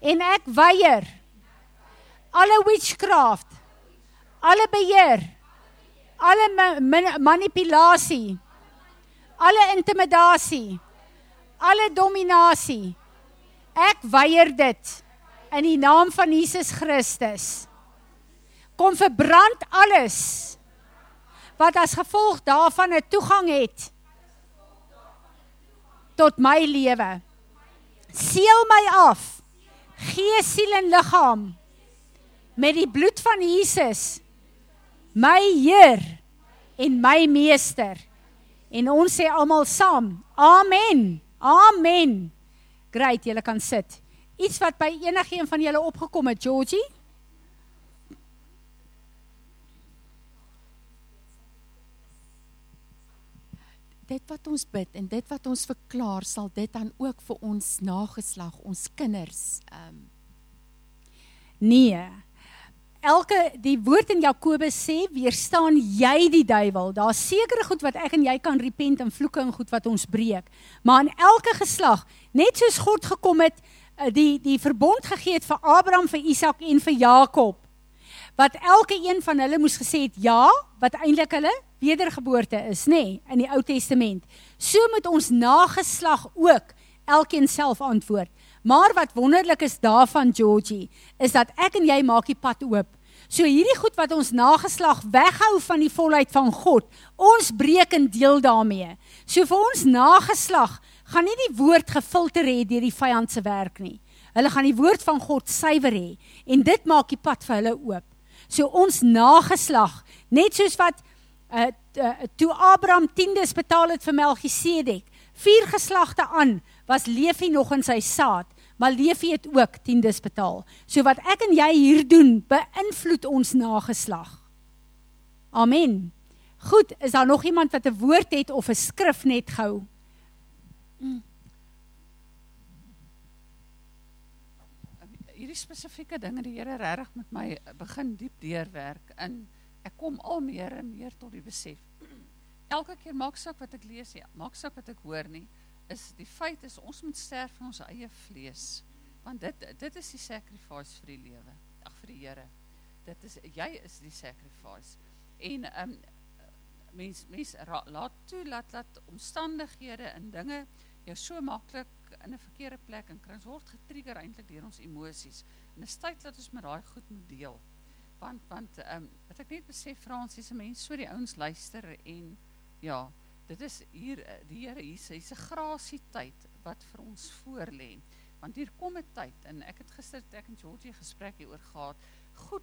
En ek weier alle witchcraft, alle beheer, alle ma manipulasie, alle intimidasie, alle dominasie. Ek weier dit in die naam van Jesus Christus. Kom verbrand alles wat as gevolg daarvan 'n toegang het tot my lewe. Seël my af. Gees, siel en liggaam met die bloed van Jesus. My Heer en my Meester. En ons sê almal saam. Amen. Amen. Great, julle kan sit. Iets wat by enigiemand van julle opgekom het, Georgie? dit wat ons bid en dit wat ons verklaar sal dit dan ook vir ons nageslag, ons kinders ehm um... Nee. Elke die woord in Jakobus sê weerstaan jy die duiwel. Daar's sekere goed wat ek en jy kan repent en vloeke en goed wat ons breek. Maar in elke geslag, net soos God gekom het, eh, die die verbond gegee het vir Abraham, vir Isak en vir Jakob wat elke een van hulle moes gesê het ja, wat eintlik hulle wedergeboorte is, nê, nee, in die Ou Testament. So moet ons nageslag ook elkeen self antwoord. Maar wat wonderlik is daarvan Georgie, is dat ek en jy maak die pad oop. So hierdie goed wat ons nageslag weghou van die volheid van God, ons breek en deel daarmee. So vir ons nageslag gaan nie die woord gefilter hê deur die vyand se werk nie. Hulle gaan die woord van God suiwer hê en dit maak die pad vir hulle oop. So ons nageslag, net soos wat uh, toe Abraham tiendes betaal het vir Melchisedek, vier geslagte aan, was Levi nog in sy saad, maar Levi het ook tiendes betaal. So wat ek en jy hier doen, beïnvloed ons nageslag. Amen. Goed, is daar nog iemand wat 'n woord het of 'n skrif net gou? hierdie spesifieke dinge die Here regtig met my begin diep deurwerk in ek kom al meer en meer tot die besef. Elke keer maak saak wat ek lees, ja, maak saak wat ek hoor nie, is die feit is ons moet sterf vir ons eie vlees. Want dit dit is die sacrifice vir die lewe. Ag vir die Here. Dit is jy is die sacrifice. En ehm um, mens mens ra, laat toe laat laat omstandighede en dinge jou so maklik in 'n verkeerde plek en kry ons word getrigger eintlik deur ons emosies. En dit is tyd dat ons met daai goed moet deel. Want want ehm um, wat ek net besef Frans, dis 'n mens so die ouens luister en ja, dit is hier eh, die Here hier sê, 'n grasie tyd wat vir ons voorlê. Want hier kom 'n tyd en ek het gister ek en Georgie gesprek hieroor gehad. Goed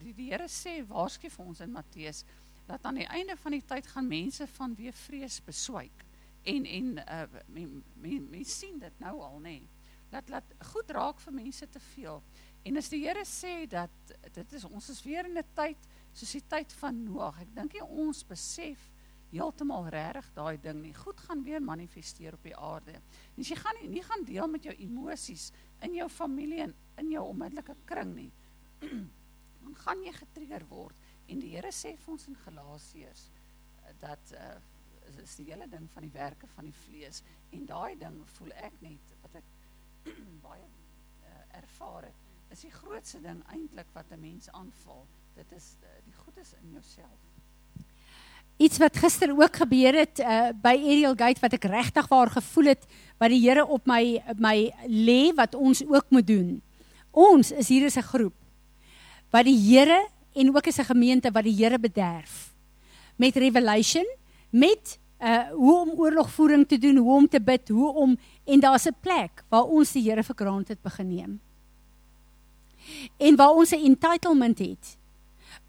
die, die Here sê waarsku vir ons in Matteus dat aan die einde van die tyd gaan mense van weer vrees beswyk en en uh men men men sien dit nou al nê. Nee. Laat laat goed raak vir mense te veel. En as die Here sê dat dit is ons is weer in 'n tyd soos die tyd van Noag. Ek dink jy ons besef heeltemal regtig daai ding nie. Goed gaan weer manifesteer op die aarde. En jy gaan nie nie gaan deel met jou emosies in jou familie en in jou onmiddellike kring nie. Dan gaan jy getrigger word. En die Here sê vir ons in Galasiërs dat uh is, is die hele ding van die werke van die vlees en daai ding voel ek net wat ek baie uh, ervaar het is die grootste ding eintlik wat 'n mens aanval dit is uh, die goedes in jouself Iets wat gister ook gebeur het uh, by Ariel Gate wat ek regtig waar gevoel het wat die Here op my my lê wat ons ook moet doen. Ons is hier as 'n groep wat die Here en ook as 'n gemeente wat die Here bederf. Met revelation, met uh hoe om oorlogvoering te doen, hoe om te bid, hoe om en daar's 'n plek waar ons die Here vir granted begin neem. En waar ons 'n entitlement het.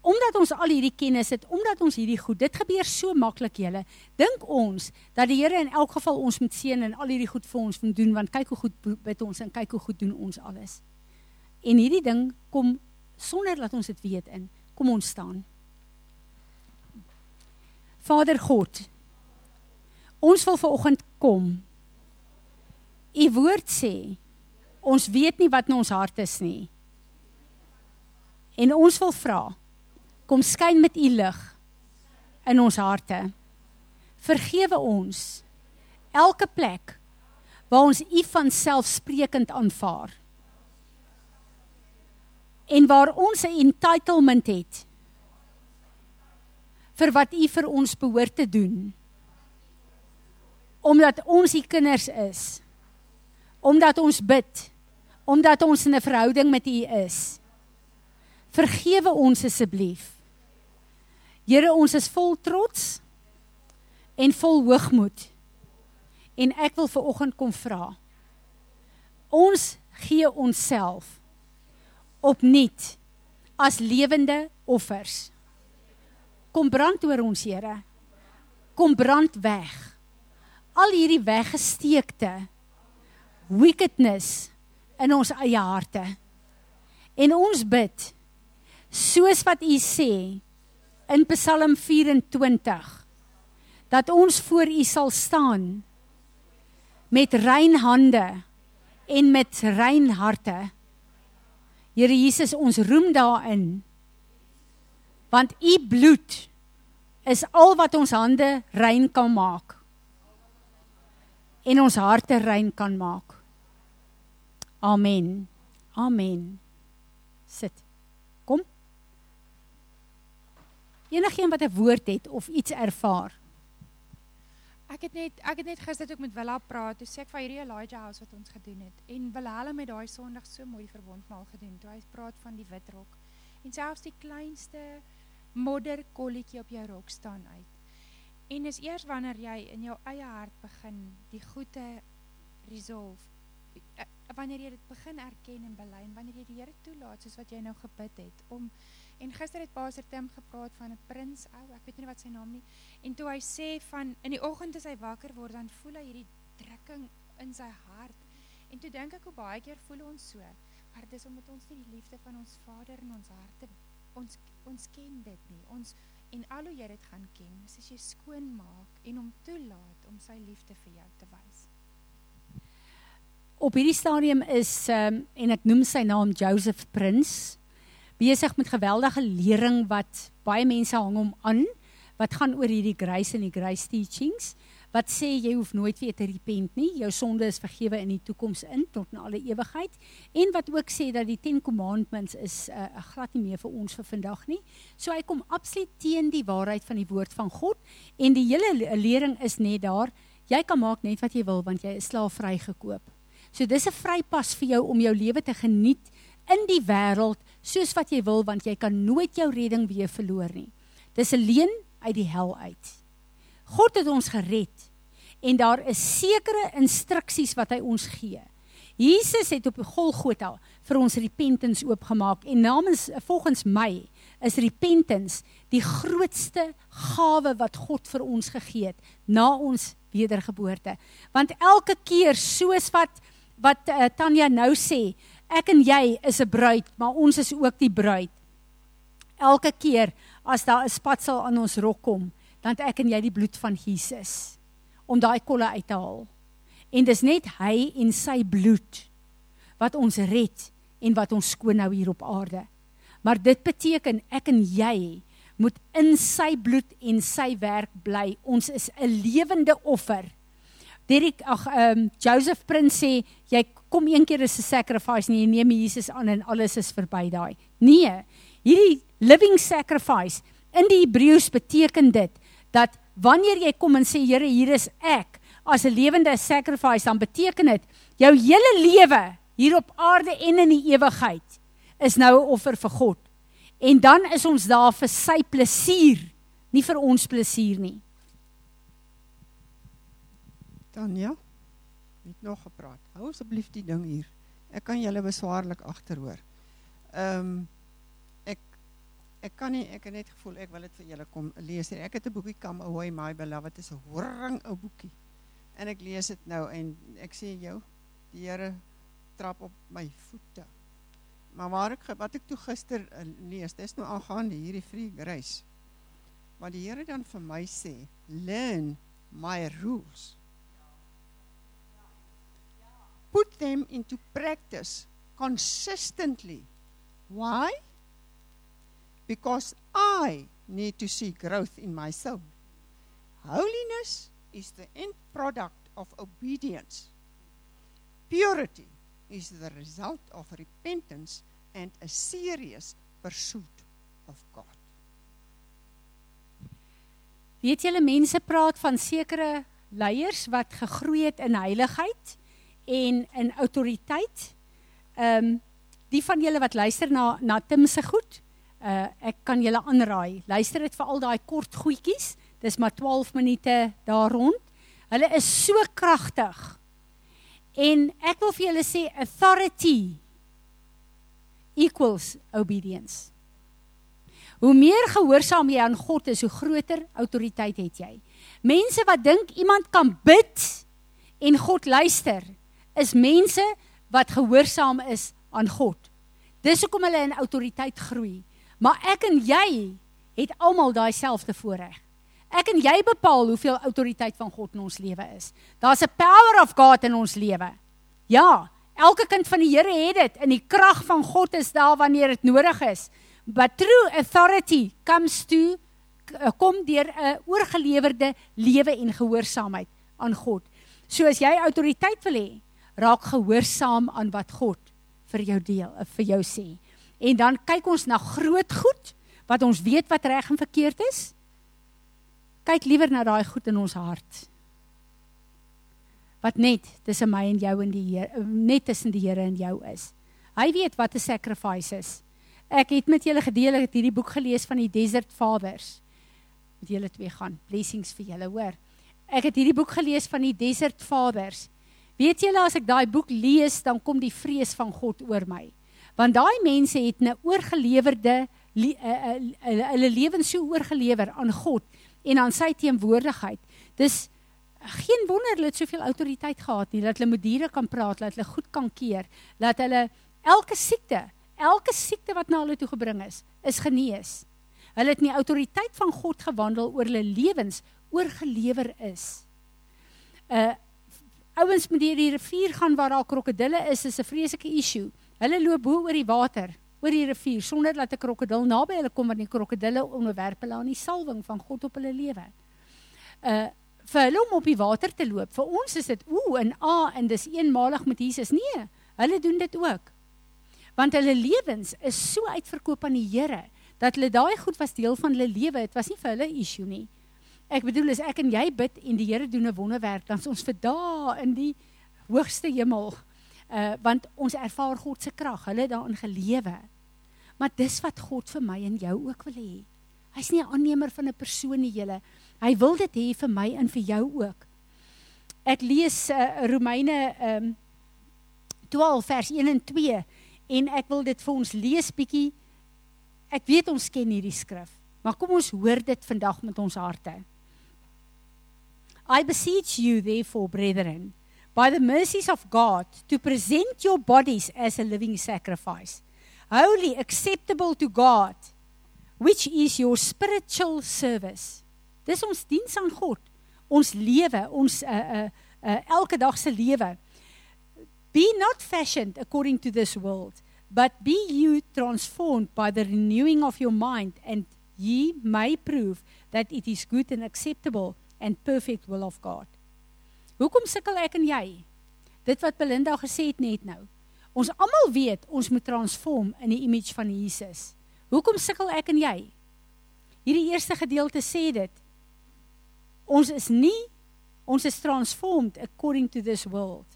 Omdat ons al hierdie kennis het, omdat ons hierdie goed, dit gebeur so maklik julle. Dink ons dat die Here in elk geval ons moet seën en al hierdie goed vir ons moet doen want kyk hoe goed bid ons en kyk hoe goed doen ons alles. En hierdie ding kom sonder dat ons dit weet in. Kom ons staan. Vader God, ons wil vanoggend kom. U woord sê ons weet nie wat in ons hart is nie. En ons wil vra kom skyn met u lig in ons harte. Vergewe ons elke plek waar ons u van selfsprekend aanvaar. En waar ons 'n entitlement het vir wat U vir ons behoort te doen. Omdat ons U kinders is. Omdat ons bid. Omdat ons in 'n verhouding met U is. Vergewe ons asseblief. Here, ons is vol trots en vol hoogmoed. En ek wil ver oggend kom vra. Ons gee onsself opnuut as lewende offers. Kom brand oor ons, Here. Kom brand weg. Al hierdie weggesteekte wickedness in ons eie harte. En ons bid soos wat U sê in Psalm 24 dat ons voor U sal staan met rein hande en met rein harte. Here Jesus, ons roem daarin want u bloed is al wat ons hande rein kan maak en ons harte rein kan maak. Amen. Amen. Sit. Kom. Enigeen wat 'n woord het of iets ervaar. Ek het net ek het net gister ook met Willa praat. Toe sê ek van hierdie Elijah House wat ons gedoen het en Willa met daai Sondag so mooi verbondmaal gedoen. Toe hy praat van die wit rok en selfs die kleinste modderkolletjie op jou rok staan uit. En is eers wanneer jy in jou eie hart begin die goeie resolve eh, wanneer jy dit begin erken en bely en wanneer jy die Here toelaat soos wat jy nou gebid het om en gister het Pastor Tim gepraat van 'n prins ou, ek weet nie wat sy naam nie. En toe hy sê van in die oggend as hy wakker word dan voel hy hierdie drukking in sy hart. En toe dink ek hoe baie keer voel ons so, maar dit is omdat ons nie die liefde van ons Vader in ons harte ons ons ken dit nie. Ons En al hoe jy dit gaan ken, is as jy skoon maak en hom toelaat om sy liefde vir jou te wys. Op hierdie stadium is um, en ek noem sy naam Joseph Prince besig met geweldige lering wat baie mense hang hom aan wat gaan oor hierdie grace en die grace teachings wat sê jy hoef nooit weer te repent nie. Jou sonde is vergewe in die toekoms in tot in alle ewigheid. En wat ook sê dat die 10 commandments is 'n uh, uh, glad nie meer vir ons vir vandag nie. So hy kom absoluut teen die waarheid van die woord van God en die hele lering is net daar. Jy kan maak net wat jy wil want jy is slaaf vrygekoop. So dis 'n vrypas vir jou om jou lewe te geniet in die wêreld soos wat jy wil want jy kan nooit jou redding weer verloor nie. Dis 'n leen uit die hel uit. God het ons gered en daar is sekere instruksies wat hy ons gee. Jesus het op Golgotha vir ons repentance oopgemaak en namens volgens my is repentance die grootste gawe wat God vir ons gegee het na ons wedergeboorte. Want elke keer soos wat wat uh, Tanya nou sê, ek en jy is 'n bruid, maar ons is ook die bruid. Elke keer as daar 'n spatsel aan ons rok kom, dan ek en jy die bloed van Jesus om daai kolle uit te haal. En dis net hy en sy bloed wat ons red en wat ons skoon hou hier op aarde. Maar dit beteken ek en jy moet in sy bloed en sy werk bly. Ons is 'n lewende offer. Derek ag ehm um, Joseph Prince sê jy kom een keer as 'n sacrifice en jy neem Jesus aan en alles is verby daai. Nee, hierdie living sacrifice in die Hebreëus beteken dit dat wanneer jy kom en sê Here, hier is ek as 'n lewende sacrifice, dan beteken dit jou hele lewe hier op aarde en in die ewigheid is nou 'n offer vir God. En dan is ons daar vir sy plesier, nie vir ons plesier nie. Tanya, het nog gepraat. Hou asseblief die ding hier. Ek kan julle beswaarlik agterhoor. Ehm um, ek kan nie ek het net gevoel ek wil dit vir julle kom lees. Ek het 'n boekie Come Away My Beloved. Dit is 'n horring ou boekie. En ek lees dit nou en ek sê jou, die Here trap op my voete. Maar waar ek wat ek toe gister uh, lees, dis nou aangaande hierdie free grace. Maar die Here dan vir my sê, learn my rules. Put them into practice consistently. Why? because I need to see growth in my soul. Holiness is the end product of obedience. Purity is the result of repentance and a serious pursuit of God. Weet julle mense praat van sekere leiers wat gegroei het in heiligheid en in autoriteit. Ehm um, die van julle wat luister na na Tim se goed, uh ek kan julle aanraai. Luister dit vir al daai kort goedjies. Dis maar 12 minute daar rond. Hulle is so kragtig. En ek wil vir julle sê authority equals obedience. Hoe meer gehoorsaam jy aan God is, hoe groter autoriteit het jy. Mense wat dink iemand kan bid en God luister, is mense wat gehoorsaam is aan God. Dis hoekom hulle in autoriteit groei. Maar ek en jy het almal daai selfde voorreg. Ek en jy bepaal hoeveel autoriteit van God in ons lewe is. Daar's 'n power of God in ons lewe. Ja, elke kind van die Here het dit en die krag van God is daar wanneer dit nodig is. But true authority comes to eh, kom deur 'n oorgelewerde lewe en gehoorsaamheid aan God. So as jy autoriteit wil hê, raak gehoorsaam aan wat God vir jou deel, eh, vir jou sê. En dan kyk ons na groot goed wat ons weet wat reg en verkeerd is. Kyk liewer na daai goed in ons hart. Wat net tussen my en jou en die Here, net tussen die Here en jou is. Hy weet wat 'n sacrifice is. Ek het met julle gedeel het hierdie boek gelees van die Desert Fathers. Met julle twee gaan blessings vir julle, hoor. Ek het hierdie boek gelees van die Desert Fathers. Weet julle as ek daai boek lees, dan kom die vrees van God oor my want daai mense het 'n oorgelewerde eh, eh, hulle lewens so oorgelewer aan God en aan sy teenwoordigheid. Dis geen wonder hulle het soveel autoriteit gehad nie dat hulle met diere kan praat, dat hulle goed kan keer, dat hulle elke siekte, elke siekte wat na hulle toe gebring is, is genees. Hulle het in die autoriteit van God gewandel oor hulle lewens oorgelewer is. Uh ouens met die, die rivier gaan waar daar krokodille is, is 'n vreeslike issue. Hulle loop bo oor die water, oor die rivier sonder dat 'n krokodil naby hulle kom want die krokodille onderwerp hulle aan die salwing van God op hulle lewe. Uh vir hulle om op die water te loop. Vir ons is dit ooh en a en dis eenmalig met Jesus. Nee, hulle doen dit ook. Want hulle lewens is so uitverkoop aan die Here dat hulle daai goed was deel van hulle lewe. Dit was nie vir hulle issue nie. Ek bedoel as ek en jy bid en die Here doen 'n wonderwerk, dan is ons vir dae in die hoogste hemel. Uh want ons ervaar God se krag. Hulle het daarin gelewe. Maar dis wat God vir my en jou ook wil hê. Hy's nie 'n aannemer van 'n persoon nie, julle. Hy wil dit hê vir my en vir jou ook. Ek lees uh, Romeine um 12 vers 1 en 2 en ek wil dit vir ons lees bietjie. Ek weet ons ken hierdie skrif, maar kom ons hoor dit vandag met ons harte. I beseech you, therefore, brethren, by the mercies of God, to present your bodies as a living sacrifice, holy, acceptable to God, which is your spiritual service. Dis ons diens aan God, ons lewe, ons uh, uh, uh, elke dag se lewe. Be not fashioned according to this world, but be you transformed by the renewing of your mind, and ye may prove that it is good and acceptable and perfect will of God. Hoekom sukkel ek en jy? Dit wat Belinda gesê het net nou. Ons almal weet ons moet transform in die image van Jesus. Hoekom sukkel ek en jy? Hierdie eerste gedeelte sê dit. Ons is nie ons is transformed according to this world.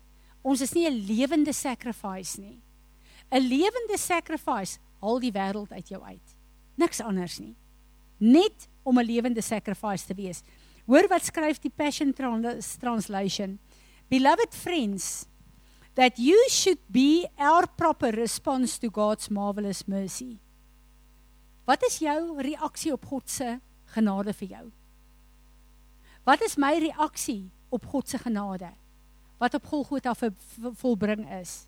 Ons is nie 'n lewende sacrifice nie. 'n Lewende sacrifice haal die wêreld uit jou uit. Niks anders nie. Net om 'n lewende sacrifice te wees. Hoor wat skryf die Passion Translation. Beloved friends, that you should be our proper response to God's marvelous mercy. Wat is jou reaksie op God se genade vir jou? Wat is my reaksie op God se genade wat op Golgotha volbring is?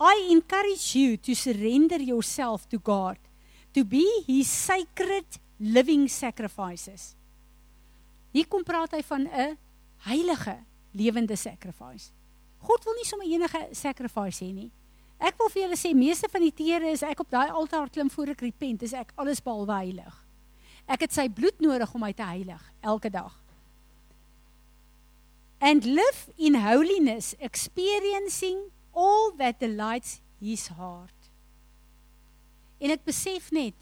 I encourage you to surrender yourself to God, to be his sacred living sacrifices. Hier kom praat hy van 'n heilige lewende sacrifice. God wil nie sommer enige sacrifice hê nie. Ek wil vir julle sê meeste van die tere is ek op daai altaar klim voor ek repent, is ek alles behalwe heilig. Ek het sy bloed nodig om my te heilig elke dag. And live in holiness, experiencing all that delights his heart. En ek besef net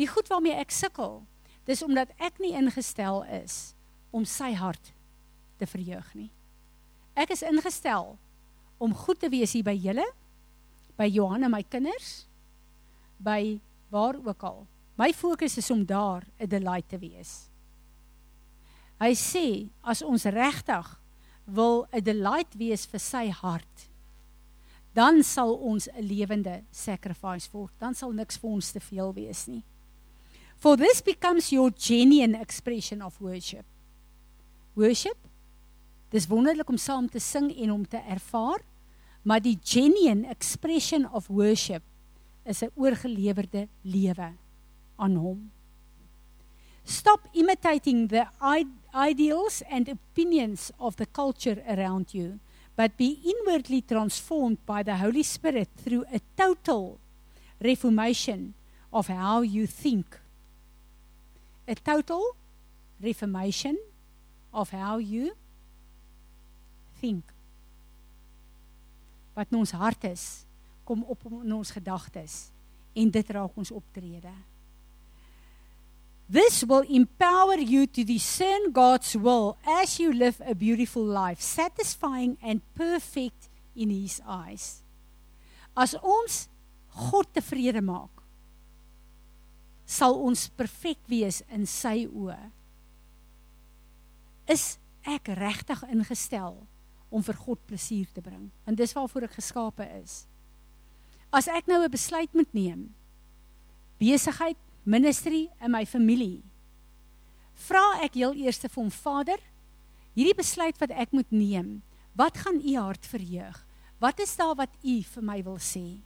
die goed waarmee ek sukkel, dis omdat ek nie ingestel is om sy hart te verheug nie. Ek is ingestel om goed te wees hier by julle, by Johan en my kinders, by waar ook al. My fokus is om daar 'n delight te wees. Hy sê as ons regtig wil 'n delight wees vir sy hart, dan sal ons 'n lewende sacrifice word. Dan sal niks vir ons te veel wees nie. For this becomes your genuine expression of worship worship. Dis wonderlik om saam te sing en om te ervaar, maar die genuine expression of worship is 'n oorgelewerde lewe aan hom. Stop imitating the ideals and opinions of the culture around you, but be inwardly transformed by the Holy Spirit through a total reformation of how you think. A total reformation of how you think. Wat in ons hart is, kom op in ons gedagtes en dit raak ons optrede. This will empower you to discern God's will as you live a beautiful life, satisfying and perfect in his eyes. As ons God tevrede maak, sal ons perfek wees in sy oë is ek regtig ingestel om vir God plesier te bring. En dis waarvoor ek geskape is. As ek nou 'n besluit moet neem, besigheid, ministry in my familie, vra ek heel eers vir hom Vader, hierdie besluit wat ek moet neem, wat gaan u hart verheug? Wat is daar wat u vir my wil sê?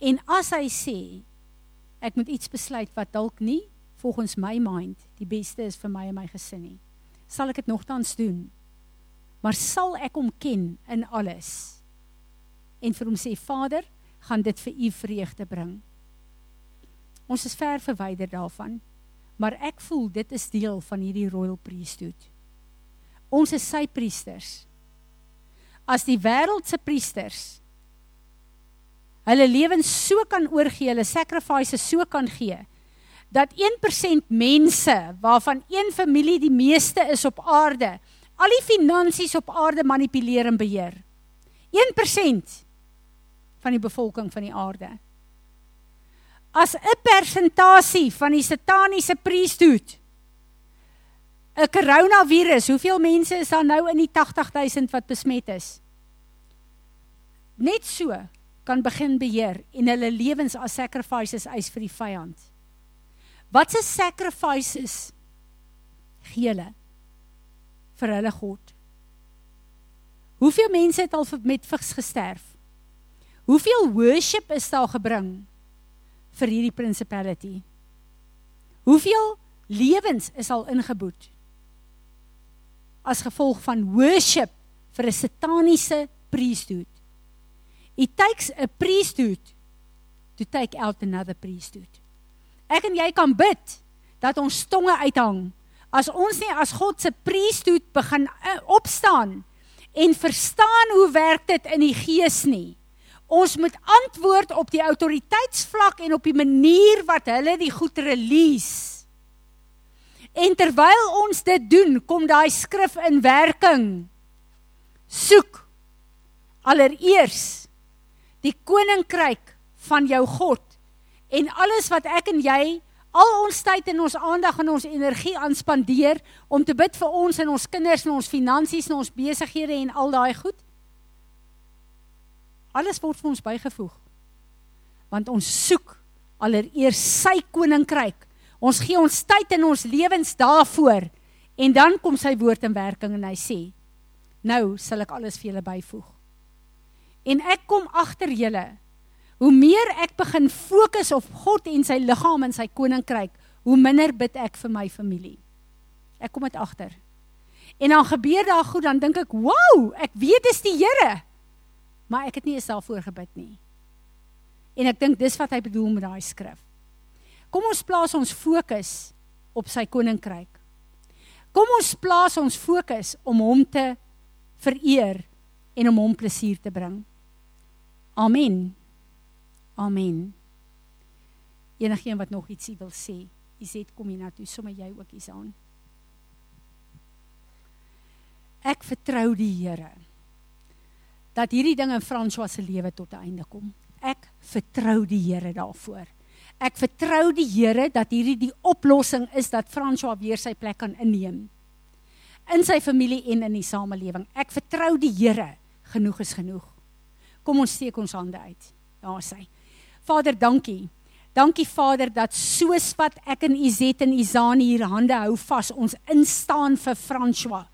En as hy sê ek moet iets besluit wat dalk nie volgens my mind die beste is vir my en my gesin nie. Sal ek dit nogtans doen? Maar sal ek hom ken in alles? En vir hom sê Vader, gaan dit vir u vreugde bring. Ons is ver verwyder daarvan, maar ek voel dit is deel van hierdie royal priesthood. Ons is sy priesters. As die wêreld se priesters hulle lewens so kan oorgee, hulle sacrifices so kan gee dat 1% mense waarvan een familie die meeste is op aarde, al die finansies op aarde manipuleer en beheer. 1% van die bevolking van die aarde. As 'n persentasie van die sataniese priesthood 'n koronavirus, hoeveel mense is daar nou in die 80000 wat besmet is? Net so kan begin beheer en hulle lewens as sacrifices eis vir die vyand. Wat se sacrifices gee hulle vir hulle God? Hoeveel mense het al met vigs gesterf? Hoeveel worship is daar gebring vir hierdie principality? Hoeveel lewens is al ingeboet as gevolg van worship vir 'n sataniese priesthood? It takes a priesthood to take out another priesthood. Ek en jy kan bid dat ons tonge uithang. As ons nie as God se priesthood begin eh, opstaan en verstaan hoe werk dit in die gees nie. Ons moet antwoord op die autoriteitsvlak en op die manier wat hulle die goed release. En terwyl ons dit doen, kom daai skrif in werking. Soek allereers die koninkryk van jou God en alles wat ek en jy al ons tyd en ons aandag en ons energie aanspandeer om te bid vir ons en ons kinders en ons finansies en ons besighede en al daai goed alles word vir ons bygevoeg want ons soek allereers sy koninkryk ons gee ons tyd en ons lewens daarvoor en dan kom sy woord in werking en hy sê nou sal ek alles vir julle byvoeg En ek kom agter julle. Hoe meer ek begin fokus op God en sy liggaam en sy koninkryk, hoe minder bid ek vir my familie. Ek kom dit agter. En dan gebeur daar goed, dan dink ek, "Wow, ek weet dis die Here." Maar ek het nie self voorgebid nie. En ek dink dis wat hy bedoel met daai skrif. Kom ons plaas ons fokus op sy koninkryk. Kom ons plaas ons fokus om hom te vereer en om hom plesier te bring. Amen. Amen. Enigeen wat nog ietsie wil sê, Iset kom hier na toe, sommer jy ook iets aan. Ek vertrou die Here dat hierdie ding in François se lewe tot 'n einde kom. Ek vertrou die Here daarvoor. Ek vertrou die Here dat hierdie die oplossing is dat François weer sy plek kan inneem in sy familie en in die samelewing. Ek vertrou die Here. Genoeg is genoeg. Kom ons steek ons hande uit. Daar is hy. Vader, dankie. Dankie Vader dat soos wat ek en Izet en Izaan hier hande hou vas, ons instaan vir François.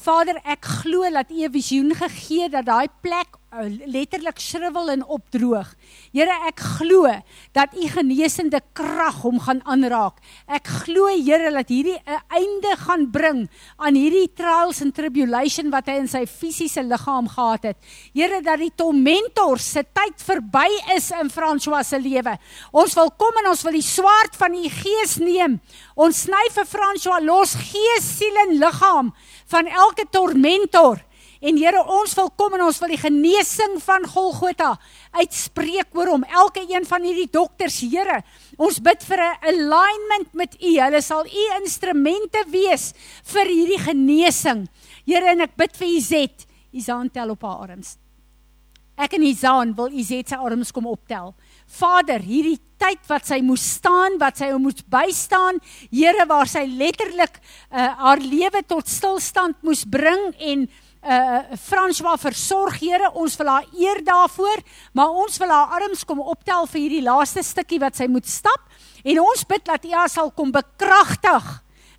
Vader, ek glo dat U 'n visioen gegee dat daai plek letterlik skruwel en opdroog. Here, ek glo dat U genesende krag hom gaan aanraak. Ek glo Here dat hierdie 'n einde gaan bring aan hierdie trials and tribulation wat hy in sy fisiese liggaam gehad het. Here, dat die tormentor se tyd verby is in François se lewe. Ons wil kom en ons wil die swaard van U Gees neem. Ons sny vir François los gees, siel en liggaam van elke tormentor. En Here, ons wil kom en ons wil die genesing van Golgotha uitspreek oor hom. Elke een van hierdie dokters, Here, ons bid vir 'n alignment met U. Hulle sal U instrumente wees vir hierdie genesing. Here, en ek bid vir Izet. Izaan tel op haar arms. Ek en Izaan wil Izet se arms kom optel. Vader, hierdie tyd wat sy moes staan, wat sy moes bystaan, Here waar sy letterlik uh, haar lewe tot stilstand moes bring en uh François versorg Here, ons wil haar eer daarvoor, maar ons wil haar arms kom optel vir hierdie laaste stukkie wat sy moet stap en ons bid dat U haar sal kom bekragtig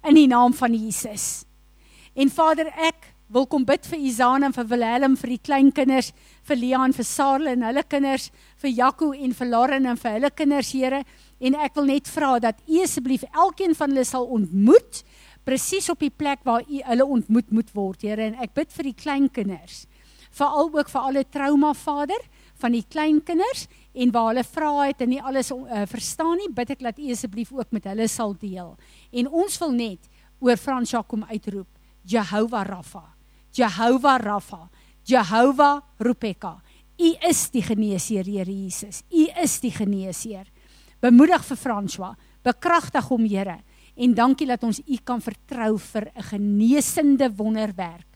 in die naam van Jesus. En Vader, ek wil kom bid vir Izana en vir Willem vir die klein kinders, vir Leon, vir Sarle en hulle kinders, vir Jaco en vir Lauren en vir hulle kinders, Here. En ek wil net vra dat u asseblief elkeen van hulle sal ontmoet presies op die plek waar u hulle ontmoet moet word, Here, en ek bid vir die kleinkinders. Veral ook vir alle trauma vader van die kleinkinders en waar hulle vra het en nie alles uh, verstaan nie, bid ek dat u asseblief ook met hulle sal deel. En ons wil net oor Fransja kom uitroep, Jehovah Rapha. Jehovah Rapha. Jehovah Rupeka. U is die geneesheer, Here Jesus. U is die geneesheer. Bemoedig vir François, bekragtig hom, Here. En dankie dat ons u kan vertrou vir 'n genesende wonderwerk